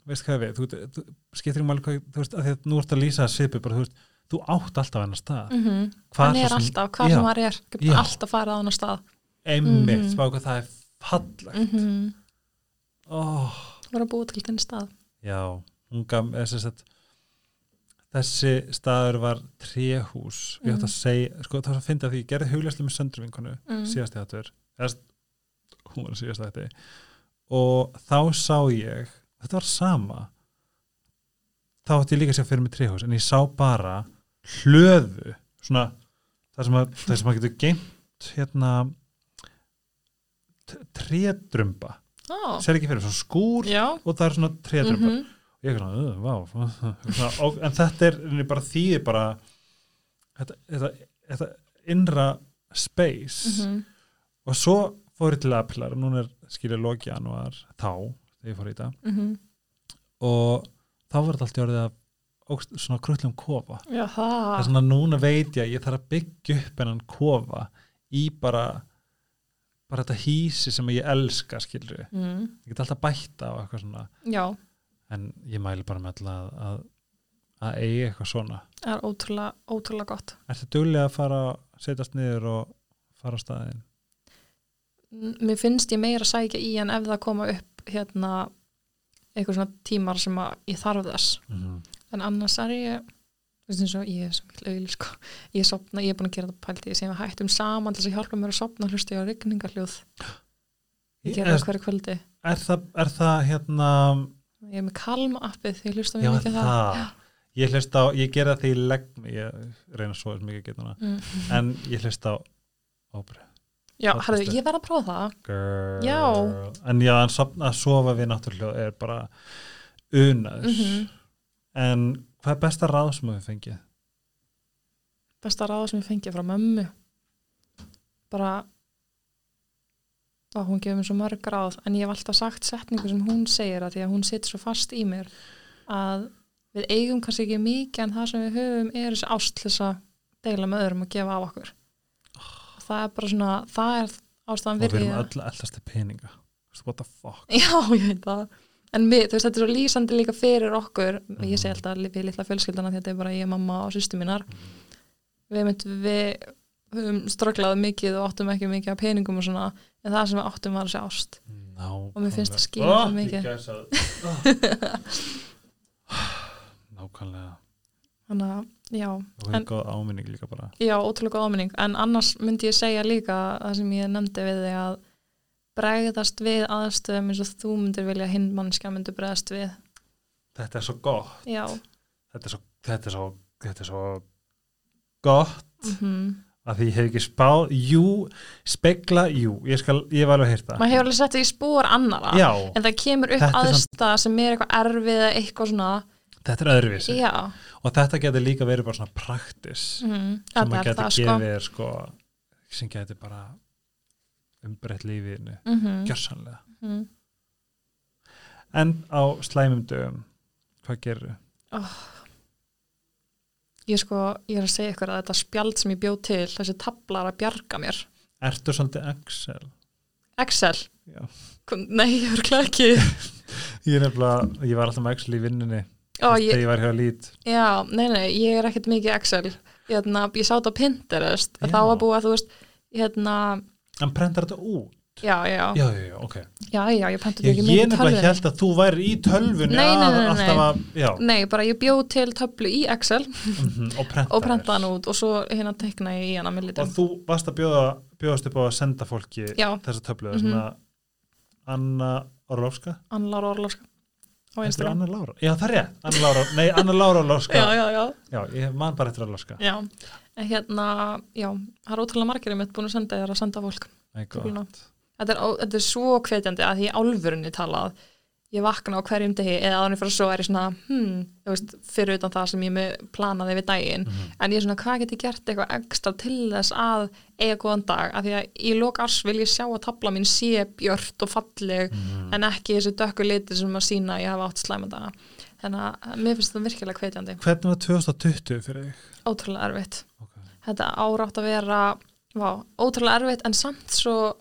[SPEAKER 1] veist hvað við, þú, þú skiptir máli hvað, þú veist, að því að nú ert að lýsa svipu bara, þú veist, þú átt alltaf hennar stað
[SPEAKER 2] mm -hmm. Hann er alltaf, hvað
[SPEAKER 1] Já.
[SPEAKER 2] sem maður er
[SPEAKER 1] Já.
[SPEAKER 2] alltaf farið á hann stað
[SPEAKER 1] einmitt,
[SPEAKER 2] Mhm.
[SPEAKER 1] spá hvað það er fallegt
[SPEAKER 2] mm -hmm.
[SPEAKER 1] oh,
[SPEAKER 2] voru að búa til þinn stað
[SPEAKER 1] já, hún gaf þessi, sett, þessi staður var tréhús, ég ætti að segja sko það var að finna því, ég gerði huglæslu með söndruvinkonu
[SPEAKER 2] mm.
[SPEAKER 1] síðasti þáttur. Eða, hún var síðasti þetta og þá sá ég þetta var sama þá átti ég líka að sjá fyrir mig tréhús en ég sá bara hlöðu svona það sem að, það sem að getur geimt hérna t- trédrumba.
[SPEAKER 2] Ó,
[SPEAKER 1] sér ekki fyrir, svona skúr
[SPEAKER 2] já.
[SPEAKER 1] og það er svona trétrömpar
[SPEAKER 2] mhm,
[SPEAKER 1] og ég er svona, vá og, en þetta er bara þýðir bara þetta, þetta, þetta innra space
[SPEAKER 2] mhm,
[SPEAKER 1] og svo fór ég til aðpilar og núna er skilja loki janúar þá, þegar ég fór í þetta.
[SPEAKER 2] Mhm.
[SPEAKER 1] og þá var þetta allt í orðið að svona kröllum kofa. Það er
[SPEAKER 2] það
[SPEAKER 1] svona núna veit ég að ég þarf að byggja upp hennan kofa í bara bara þetta hísi sem ég elska skilur
[SPEAKER 2] mm,
[SPEAKER 1] ég get alltaf bætta á eitthvað svona.
[SPEAKER 2] Já,
[SPEAKER 1] en ég mæli bara með alltaf að, að, að eigi eitthvað svona
[SPEAKER 2] það er ótrúlega, ótrúlega gott
[SPEAKER 1] Ertu duglega að fara setjast niður og fara á staðin?
[SPEAKER 2] Mér finnst ég meira að sækja í en ef það koma upp hérna eitthvað svona tímar sem að ég þarf þess
[SPEAKER 1] Mm -hmm.
[SPEAKER 2] en annars er ég og ég er svo mikil auðli sko. ég, sopna, ég er búin að gera þetta pælti sem við hættum saman til þess að hjálpa mér að sopna hlusta ég á rigningarhljóð ég gera
[SPEAKER 1] er,
[SPEAKER 2] það hverju kvöldi
[SPEAKER 1] er, það, er það hérna
[SPEAKER 2] ég er með kalma appið því ég hlusta mjög mikið það
[SPEAKER 1] það ég á, ég gera það því ég legg ég reyna svo mikið hana
[SPEAKER 2] Mm.
[SPEAKER 1] en ég hlust á óbreið
[SPEAKER 2] já, herðu,
[SPEAKER 1] er-
[SPEAKER 2] ég verð að prófa það
[SPEAKER 1] Girl.
[SPEAKER 2] Já.
[SPEAKER 1] en já, en sofna, að sofa við náttúrulega er bara unaður
[SPEAKER 2] Mhm.
[SPEAKER 1] en hvað er besta ráð sem við fengið?
[SPEAKER 2] besta ráð sem ég fengi frá mömmu bara og hún gefur mér svo mörg ráð en ég hef alltaf sagt setningu sem hún segir að því að hún sitt svo fast í mér að við eigum kannski ekki mikið en það sem við höfum er þessi ást til þess að deila með öðrum og gefa af okkur. Og það er bara svona það er ástæðan
[SPEAKER 1] og við erum öll eldast til peninga what the fuck?
[SPEAKER 2] Já, ég veit það. En við, þú veist, þetta er svo lýsandi líka fyrir okkur. Og ég segi alltaf við litla fjölskyldana þetta er bara ég, mamma og sýstu mínar. Við myndum við höfum strögglað mikið og áttum ekki mikið af peningum og svona en það sem við áttum var þessi ást.
[SPEAKER 1] Nákvæmlega.
[SPEAKER 2] Og mér finnst það skýra það mikið.
[SPEAKER 1] Oh. Nákvæmlega.
[SPEAKER 2] Þannig að, já,
[SPEAKER 1] það
[SPEAKER 2] En-
[SPEAKER 1] er góð áminning líka bara.
[SPEAKER 2] Já, ótrúlega góð áminning. En annars myndi ég segja líka það sem ég nefndi við þig að bregðast við aðstöðum eins og þú myndir vilja hinn mannskja myndir bregðast við.
[SPEAKER 1] Þetta er svo gott.
[SPEAKER 2] Já,
[SPEAKER 1] þetta er svo, þetta er svo, þetta er svo gott.
[SPEAKER 2] Mhm
[SPEAKER 1] að því ég hef ekki spáð jú, spegla, jú, ég skal ég var alveg að heyrta.
[SPEAKER 2] Maður hefur alveg sett það í spór annara
[SPEAKER 1] já,
[SPEAKER 2] en það kemur upp
[SPEAKER 1] Þetta
[SPEAKER 2] aðstæða sem er eitthvað erfið eða eitthvað svona
[SPEAKER 1] þetta er öðruvísi.
[SPEAKER 2] Já,
[SPEAKER 1] og þetta getur líka verið bara svona praktis
[SPEAKER 2] mm,
[SPEAKER 1] sem
[SPEAKER 2] þetta
[SPEAKER 1] maður getur
[SPEAKER 2] sko.
[SPEAKER 1] gefið þér sko, sem getur bara umbreytt lífiðinu
[SPEAKER 2] mm -hmm.
[SPEAKER 1] gjörsanlega
[SPEAKER 2] mm.
[SPEAKER 1] en á slæmum dögum hvað gerur
[SPEAKER 2] ég sko, ég er að segja ykkur að þetta spjald sem ég bjóð til, þessi tablar að bjarga mér.
[SPEAKER 1] Ertu svolítið Excel?
[SPEAKER 2] Excel,
[SPEAKER 1] já.
[SPEAKER 2] Nei, ég er ekki.
[SPEAKER 1] Ég er nefnilega, ég var alltaf með Excel í vinnunni.
[SPEAKER 2] Ó,
[SPEAKER 1] þegar
[SPEAKER 2] ég,
[SPEAKER 1] ég var hér að lít
[SPEAKER 2] já, nei, nei, ég er ekkert mikið Excel. Hérna, ég sá þetta á Pinterest þá að þú veist hérna,
[SPEAKER 1] en prentar þetta út
[SPEAKER 2] já, já, já,
[SPEAKER 1] já, já, já, ok
[SPEAKER 2] já, já ég pentur
[SPEAKER 1] ég,
[SPEAKER 2] ekki
[SPEAKER 1] ég
[SPEAKER 2] mikið
[SPEAKER 1] nefnilega
[SPEAKER 2] tölvunni.
[SPEAKER 1] held að þú væri í tölvunni
[SPEAKER 2] Nei, nei,
[SPEAKER 1] að-
[SPEAKER 2] nei, nei,
[SPEAKER 1] alltaf að,
[SPEAKER 2] Nei, bara ég bjóð til töflu í Excel
[SPEAKER 1] og prenta
[SPEAKER 2] og prenta hann út og svo hérna tekna ég í hana með
[SPEAKER 1] og
[SPEAKER 2] litum.
[SPEAKER 1] þú varst að bjóða bjóðast upp á að senda fólki þessa töflu sem að Anna Orlovska
[SPEAKER 2] Anna á
[SPEAKER 1] Heitir
[SPEAKER 2] Instagram.
[SPEAKER 1] Anna Lára, já það er rétt Anna Lára, nei Anna Lára Orlovska
[SPEAKER 2] Já, já, já.
[SPEAKER 1] já, ég man bara eftir Orlovska
[SPEAKER 2] Já, en hérna, já, það er ótrúlega margir einmitt búin að senda þér að senda fólk.
[SPEAKER 1] Nei,
[SPEAKER 2] Töfluna.
[SPEAKER 1] gott.
[SPEAKER 2] Þetta er, þetta er svo hvetjandi að því álfurunni talað, ég vakna á hverjum degi eða ég fyrir svo er ég svona, hmm, veist, fyrir utan það sem ég planaði við daginn,
[SPEAKER 1] Mhm.
[SPEAKER 2] en ég er svona, hvað get ég gert eitthvað ekstra til þess að eiga góðan dag, af því að í lok ars vil ég sjá að tabla mín sé björt og falleg,
[SPEAKER 1] Mhm.
[SPEAKER 2] en ekki þessi dökku liti sem að sína að ég hafa átt slæma daga. Þannig að mér finnst það virkilega hvetjandi,
[SPEAKER 1] hvernig var 2020 fyrir þig?
[SPEAKER 2] ótrúlega erfitt.
[SPEAKER 1] Okay.
[SPEAKER 2] þetta árátt að vera vá, ótrúlega erfitt en samt svo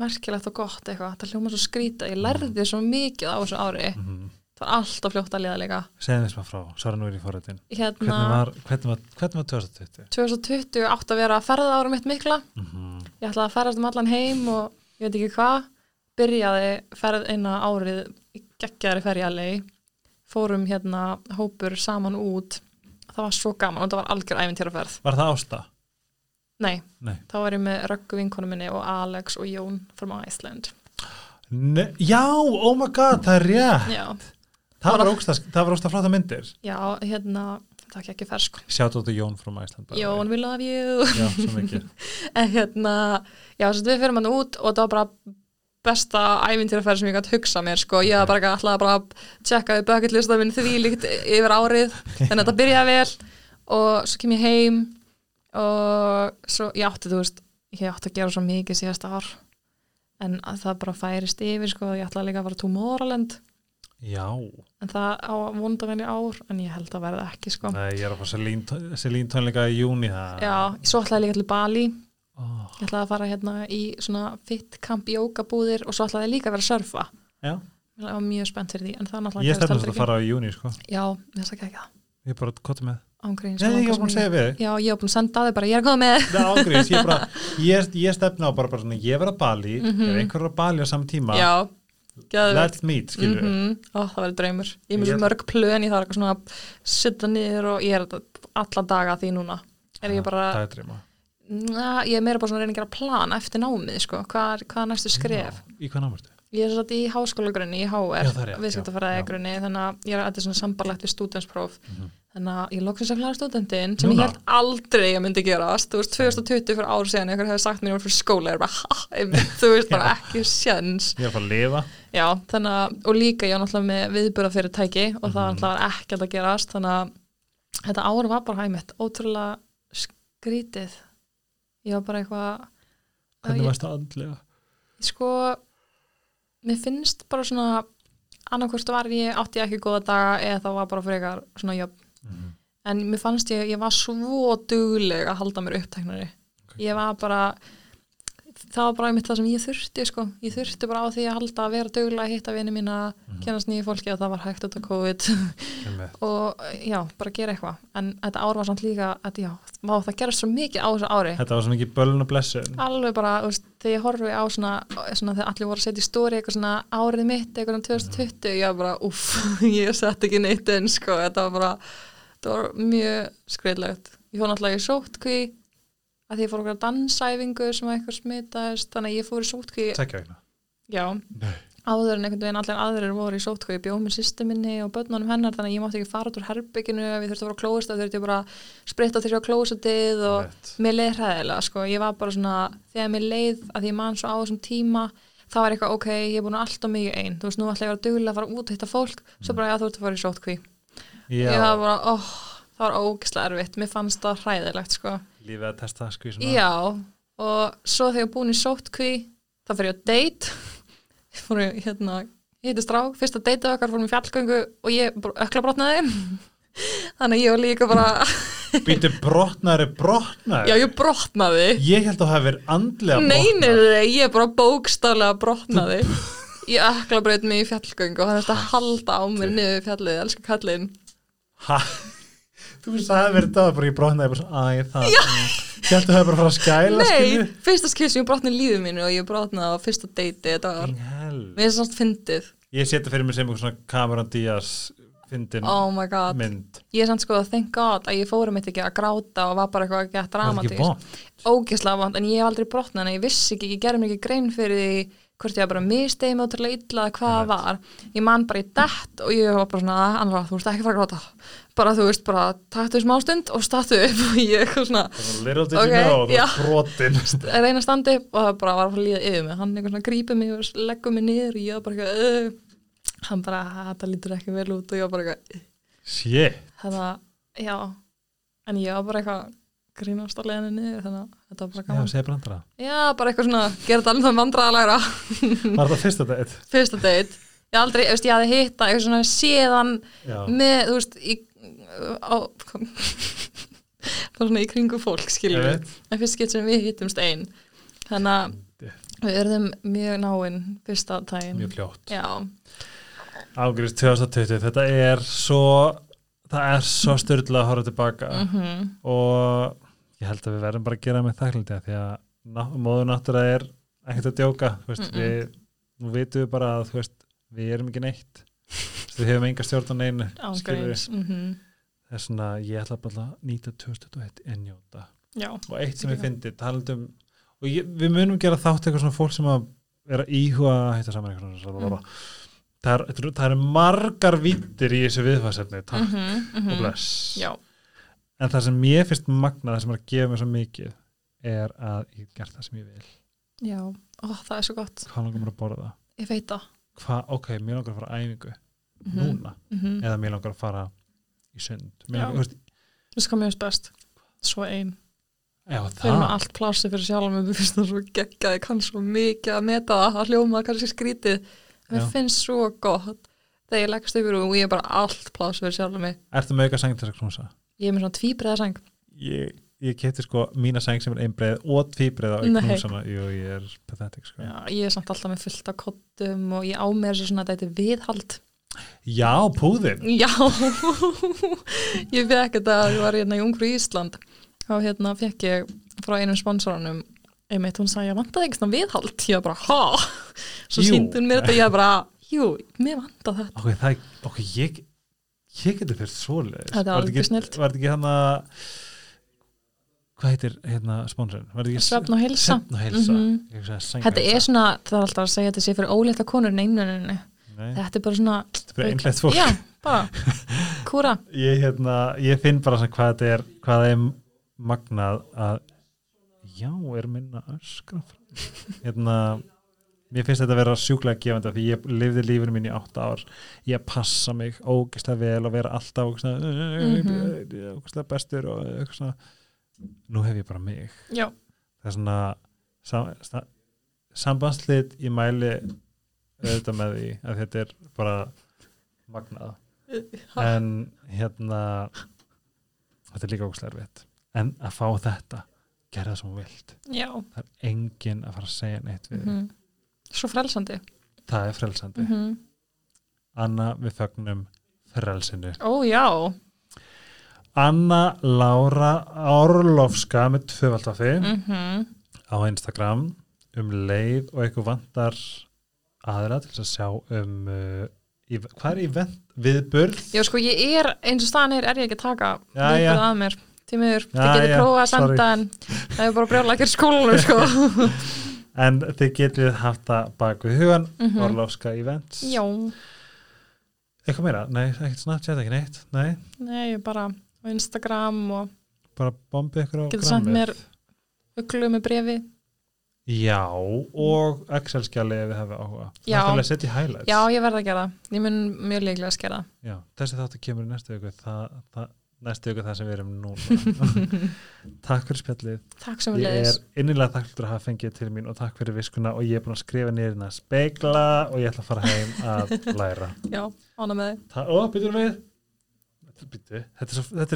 [SPEAKER 2] merkilegt og gott eitthvað, þetta hljóma svo skrýta ég lærði svo mikið á þessu ári.
[SPEAKER 1] Mm
[SPEAKER 2] það var alltaf fljótt að liða líka.
[SPEAKER 1] Segðum þess maður frá, svara nú er í forrættin
[SPEAKER 2] hérna,
[SPEAKER 1] hvernig var, hvernig var, hvernig var 2020?
[SPEAKER 2] 2020 átt að vera ferða árum mitt mikla.
[SPEAKER 1] Mm -hmm.
[SPEAKER 2] ég ætlaði að ferðast um allan heim og ég veit ekki hvað. Byrjaði ferð eina árið í geggjaðri ferjalegi fórum hérna hópur saman út. Það var svo gaman og það var algjör æfintýraferð
[SPEAKER 1] var það ásta?
[SPEAKER 2] Nei,
[SPEAKER 1] Nei.
[SPEAKER 2] þá var ég með Röggu vinkonu minni og Alex og Jón from Iceland.
[SPEAKER 1] Ne já, oh my god, það er rétt.
[SPEAKER 2] Já,
[SPEAKER 1] það var var ógsta flotta myndir.
[SPEAKER 2] Já hérna það er ekki fersk.
[SPEAKER 1] Sjátt áttu Jón frá way.
[SPEAKER 2] Jón, we love you.
[SPEAKER 1] Já, svo mikið.
[SPEAKER 2] En hérna, já, að við fyrir mann út og það var bara besta ævintýraferð sem ég gæti hugsa mér sko, ég hafði bara alltaf bara að tjekka við bucket lista minn því líkt yfir árið þannig að þetta byrjaði vel og svo kem ég heim og svo ég átti þú veist ég átti að gera svo mikið síðasta ár. En að það bara færist yfir sko, ég ætlaði líka að fara Tomorrowland.
[SPEAKER 1] Já,
[SPEAKER 2] en það á vondavenni ár en ég held að verða ekki sko.
[SPEAKER 1] Nei, ég er að fá Selín- Selín tónleika í júni það
[SPEAKER 2] Já, svo ætlaði ég líka til Bali.
[SPEAKER 1] Oh.
[SPEAKER 2] ég ætlaði að fara hérna í svona fit camp jókabúðir og svo ætlaði ég líka að vera að surfa.
[SPEAKER 1] Já,
[SPEAKER 2] ég var mjög spennt fyrir því það
[SPEAKER 1] ég stefnast að fara í júni sko.
[SPEAKER 2] Já, þess að ekki
[SPEAKER 1] Ég er bara kottu með
[SPEAKER 2] ángríns
[SPEAKER 1] Nei, ég var búin að segja við þig.
[SPEAKER 2] Já, ég var búin að senda þau bara, ég er að koma með
[SPEAKER 1] Nei, ángríns, ég, bara, ég, ég stefna á bara, bara svona, ég verð að Bali
[SPEAKER 2] Mhm.
[SPEAKER 1] ef einhver er að Bali á saman tíma
[SPEAKER 2] Já, geðvegt
[SPEAKER 1] let's meet, við
[SPEAKER 2] mm Ó, það verður draumur. Ég svo mörg plön, ég þarf eitthvað svona að sitta niður og ég er alla daga því núna. Er ég bara,
[SPEAKER 1] Það er dreyma
[SPEAKER 2] na, ég er meira bara svona að reyna að gera plan eftir námið, sko, hvað hvað er næstu skref?
[SPEAKER 1] Í hvað námurstu?
[SPEAKER 2] Ég er satt í háskólagrunni í HR,
[SPEAKER 1] Já, það er rétt,
[SPEAKER 2] viðskiptafæraði
[SPEAKER 1] já, já.
[SPEAKER 2] grunni þannig að ég er þetta svona sambarlegt við stúdenspróf
[SPEAKER 1] Mhm.
[SPEAKER 2] þannig að ég loksins að klara stúdendin sem
[SPEAKER 1] Núna?
[SPEAKER 2] ég held aldrei að myndi gerast. Þú veist, 2020 fyrir ár síðan einhver hefði sagt mér var fyrir skóla, ég er bara, einmitt, þú veist, bara ekki sjens
[SPEAKER 1] Ég er að fara að lifa.
[SPEAKER 2] Já, þannig að, og líka ég var náttúrulega með viðbúra fyrirtæki og það var
[SPEAKER 1] Mhm.
[SPEAKER 2] náttúrulega ekkert að gerast þannig að þetta ár var bara hæmitt ótrúlega skrítið mér finnst bara svona annarkvort var ég, átti ekki góða daga eða það var bara frekar svona jöfn
[SPEAKER 1] Mhm.
[SPEAKER 2] en mér fannst ég, ég var svo dugleg að halda mér uppteknari
[SPEAKER 1] Ok.
[SPEAKER 2] ég var bara það var bara einmitt það sem ég þurfti sko. ég þurfti bara á því að halda að vera dugleg að hitta vini mína. Kennast nýju fólki og það var hægt út af COVID. Og já, bara gera eitthvað. En þetta ár var samt líka að já, vá, það gerast svo mikið á þessu ári.
[SPEAKER 1] Þetta var svo mikið bölun og blessun.
[SPEAKER 2] Alveg bara, veist, þegar ég horfi á svona, svona þegar allir voru að setja í stóri eitthvað svona árið mitt, eitthvað um 2020 ég var bara, uff, ég sett ekki neitt inn sko, þetta var bara þetta var mjög skreiðlegt ég fór náttúrulega í sótkví að því ég fór okkur dansæfingu sem eitthvað smitaðist, þannig að ég fór í sótkví Áður en einhvern veginn allir aðrir voru í sótkví, ég bjóð með sýstu minni og börnunum hennar, þannig að ég mátti ekki fara út úr herbygginu ég þurfti að fara á klóset, þá þurfti ég bara að spritta til sér á klósetið og
[SPEAKER 1] Einmitt.
[SPEAKER 2] mér leið hræðilega sko, ég var bara svona þegar mér leið að því ég man svo á þessum tíma þá var eitthvað ok, ég er búin alltaf mikið einn þú veist, nú ætla ég að vera duglega að fara út að hitta fólk svo bara, já, þú ert að fara í sótkví
[SPEAKER 1] Já,
[SPEAKER 2] ég var bara, óh, það var ógislega erfitt mér fannst það hræðilegt,
[SPEAKER 1] lífið að testa skvísuna
[SPEAKER 2] já, og svo þegar ég búin í sótkví þá fyrir ég á date fór ég, hérna, ég heiti Strák fyrsta date okkar fórum í fjallgöngu og ég ökla brotnaði. Þannig ég var líka bara
[SPEAKER 1] Býtu brotnari brotnari
[SPEAKER 2] já, ég brotnaði.
[SPEAKER 1] Ég held að það hafi verið andlega
[SPEAKER 2] Nei, nei,
[SPEAKER 1] brotnar
[SPEAKER 2] nei, ég bara bókstaflega brotnaði. Ég ökla mig í fjallgöngu og hann er að halda á mér niður fjallið, elsku kallinn.
[SPEAKER 1] Ha? Þú sagði verið það bara ég brotnaði bara svona, æ, það Ég held að það hefði bara að fara að skæla
[SPEAKER 2] Nei, fyrsta skil sem ég brotnaði lífið mínu og ég brotnaði á fyrsta deiti þetta var, mér er svona fyndið.
[SPEAKER 1] Ég seti fyrir mig sem einhver svona Cameron Diaz fyndin
[SPEAKER 2] Oh my god,
[SPEAKER 1] mynd.
[SPEAKER 2] Ég er samt sko thank god að ég fórum eitt ekki að gráta og var bara eitthvað að
[SPEAKER 1] Það ekki
[SPEAKER 2] dramatísk
[SPEAKER 1] vond
[SPEAKER 2] Ógislega vant, en ég hef aldrei brotnað en ég vissi ekki, ég gerði mér ekki grein fyrir því hvort ég bara mistegi með ótrúlega illa hvað það var, ég man bara í dett og ég var bara svona, annars, þú veist ekki fara að gráta bara þú veist, bara taktu smá stund og statu upp og ég eitthvað svona
[SPEAKER 1] Little did
[SPEAKER 2] Ok,
[SPEAKER 1] you know, þú
[SPEAKER 2] já.
[SPEAKER 1] var brotin
[SPEAKER 2] að reyna að standa upp og það bara var að að líða yfir mig. Hann eitthvað svona grípið mig og leggur mig niður og ég var bara eitthvað uh, hann bara, þetta lítur ekki vel út. Og ég var bara eitthvað
[SPEAKER 1] Shit.
[SPEAKER 2] Þetta, já. En ég var bara eitthvað grínast á leiðinu niður þannig að þetta var bara
[SPEAKER 1] Já,
[SPEAKER 2] gaman
[SPEAKER 1] segir brandara.
[SPEAKER 2] Já, bara eitthvað svona, gera þetta alveg það vandræðalægra
[SPEAKER 1] Var það fyrsta date?
[SPEAKER 2] fyrsta date. Ég aldrei, ég veist, ég hafði hitta eitthvað svona séðan
[SPEAKER 1] Já.
[SPEAKER 2] með, þú veist í, á svona í kringu fólk skiljum við, en fyrst skipt sem við hittumst einn þannig að við erum mjög náinn fyrsta tægin
[SPEAKER 1] Mjög kljótt
[SPEAKER 2] já,
[SPEAKER 1] Ágrist 2020, þetta er svo það er svo styrla að horfa tilbaka
[SPEAKER 2] mhm,
[SPEAKER 1] og ég held að við verðum bara að gera með þakklindi því að ná, móður náttúrulega er ekkert að djóka veist,
[SPEAKER 2] Mm-mm.
[SPEAKER 1] við, nú vitum við bara að veist, við erum ekki neitt. Við hefum enga stjórn á neinu skilurðu. Það er svona, ég ætla bara að nýta 2021 en njóta.
[SPEAKER 2] Já,
[SPEAKER 1] og eitt sem ég fyndi, talandum og ég, við munum gera þátt eitthvað svona fólk sem að vera íhuga hitta saman eitthvað svona
[SPEAKER 2] Mm.
[SPEAKER 1] mm. það, er, það eru margar vittir í þessu viðfarsefni, takk.
[SPEAKER 2] Mhm, mhm,
[SPEAKER 1] og bless.
[SPEAKER 2] Já,
[SPEAKER 1] en það sem ég finnst magna, það sem er að gefa mér svo mikið er að ég hef gert það sem ég vil.
[SPEAKER 2] Já, ó, það er svo gott.
[SPEAKER 1] Hvað langar mér að borða?
[SPEAKER 2] Ég veit það.
[SPEAKER 1] Hvað, ok, mér langar að fara æfingu.
[SPEAKER 2] Mhm.
[SPEAKER 1] núna,
[SPEAKER 2] Mhm.
[SPEAKER 1] eða mér langar að fara í sund þú
[SPEAKER 2] hvað mér finnst best? Svo ein.
[SPEAKER 1] já
[SPEAKER 2] Þegar maður
[SPEAKER 1] það
[SPEAKER 2] allt plásið fyrir sjálf mér finnst það svo geggjað, ég kann svo mikið að meta það, það hljóma kannski skrítið.
[SPEAKER 1] Já.
[SPEAKER 2] finnst svo gott þegar ég leggst yfir og ég er bara allt plásið fyrir sjálf mig.
[SPEAKER 1] ertu með auka seng til þess að knúsa
[SPEAKER 2] Ég er með svona tvíbreiða seng.
[SPEAKER 1] ég, ég keti sko mína seng sem er einbreið og tvíbreið á
[SPEAKER 2] Nei.
[SPEAKER 1] knúsana jú, ég er pathetic sko.
[SPEAKER 2] Já, ég er samt alltaf með fullt af kottum og ég á mér þessu svona þetta heitir viðhald.
[SPEAKER 1] Já, púðin
[SPEAKER 2] Já, ég fekk þetta að ég var hérna í Ungru Ísland. Og hérna fekk ég frá einum sponsorunum einmitt, hún sagði, ég vantaði einhvern viðhald? Ég var bara, ha? Svo hún mér þetta, ég var bara, jú, mér vantaði þetta.
[SPEAKER 1] Ok, það ok, ég ég geti fyrir svoleiðis.
[SPEAKER 2] Þetta
[SPEAKER 1] Var
[SPEAKER 2] alveg snillt.
[SPEAKER 1] var þetta ekki hann að hvað heitir hérna sponsorinn?
[SPEAKER 2] Svefn og heilsa.
[SPEAKER 1] Svefn og
[SPEAKER 2] Mhm.
[SPEAKER 1] Ég hugsaði
[SPEAKER 2] Þetta er svona, það er alltaf að segja þetta sé fyrir ólétta konur neinuninni,
[SPEAKER 1] Nei,
[SPEAKER 2] þetta er bara svona
[SPEAKER 1] þetta er bara einhvert fólk.
[SPEAKER 2] Já, bara, kúra.
[SPEAKER 1] Ég, hérna, ég finn bara svona hvað þetta er hvað það er magnað að já, er minna öskra hérna mér finnst þetta að vera sjúklega gefandi því ég lifði lífinu mín í átta ár. Ég passa mig ógeðslega vel og vera alltaf ógeðslega,
[SPEAKER 2] Mhm.
[SPEAKER 1] ógeðslega bestur og svona. Nú hef ég bara mig.
[SPEAKER 2] Já,
[SPEAKER 1] það er svona sam, sta- sambandslit í mæli auðvitað með því að þetta er bara magnað. En hérna þetta er líka ógustlega erfitt. En að fá þetta gera það sem þú vilt.
[SPEAKER 2] Já.
[SPEAKER 1] Það er enginn að fara að segja neitt við mm
[SPEAKER 2] mhm. Svo frelsandi.
[SPEAKER 1] Það er frelsandi.
[SPEAKER 2] Mm
[SPEAKER 1] Anna við fögnum frelsinu.
[SPEAKER 2] Ó, já.
[SPEAKER 1] Anna Lára Orlofska með tvöfaldafi
[SPEAKER 2] mm
[SPEAKER 1] á Instagram. Um leið og eitthvað vantar aðra til að sjá um uh, í, hvað er event viðburð?
[SPEAKER 2] Já, sko, ég er, eins og staðan er, er ég ekki að taka
[SPEAKER 1] já.
[SPEAKER 2] að mér. Tímiður, þið
[SPEAKER 1] já,
[SPEAKER 2] prófað að senda en það er bara brjála ekki skólanum, sko.
[SPEAKER 1] En þið getið haft það bak við hugan
[SPEAKER 2] Mhm.
[SPEAKER 1] Orlofska events.
[SPEAKER 2] Já,
[SPEAKER 1] eitthvað meira, nei, ekkert Snapchat, ekki neitt? Nei,
[SPEAKER 2] nei, bara Instagram og
[SPEAKER 1] bara bombi ykkur á
[SPEAKER 2] Getur sendt
[SPEAKER 1] grammið.
[SPEAKER 2] mér uglu með brefi
[SPEAKER 1] já, og Excel-skjali ef við hefum áhuga.
[SPEAKER 2] Já.
[SPEAKER 1] það er að setja í highlights.
[SPEAKER 2] Já, ég verð að gera það, ég mun mjög líklega að skera það.
[SPEAKER 1] Já, þessi þáttu kemur í næstu viku það, það, næstu viku það sem við erum núna. Takk fyrir spjallið.
[SPEAKER 2] Takk sem við
[SPEAKER 1] ég
[SPEAKER 2] leiðis
[SPEAKER 1] er innilega þakklútur að hafa fengið til mín og takk fyrir viskuna og ég er búin að skrifa niður hérna spegla og ég ætla að fara heim að læra.
[SPEAKER 2] Já, ána með þið
[SPEAKER 1] Ta og býtum við. Býtu, þetta er, er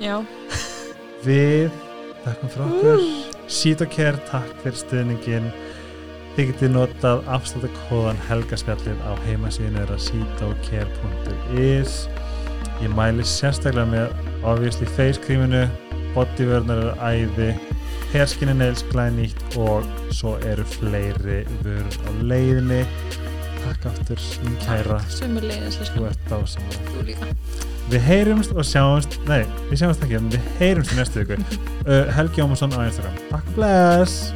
[SPEAKER 2] Já,
[SPEAKER 1] við þakkum fyrir okkur Care, takk fyrir stuðningin þið getið notað afsláttakóðan helgaspjallið á heimasíðinu þeirra seatocare.is ég mæli sérstaklega með obviously face creaminu bodyvörnar eru æði hairskinin nails glænýtt og svo eru fleiri vörur á leiðinni. Takk aftur mín kæra.
[SPEAKER 2] Sumur leiðis,
[SPEAKER 1] þú ert dásamlega
[SPEAKER 2] þú líka
[SPEAKER 1] Við heyrumst og sjáumst, nei, við sjáumst ekki, við heyrumst í næstu viku. Uh, Helgi Ómarsson á Instagram. Takk bless!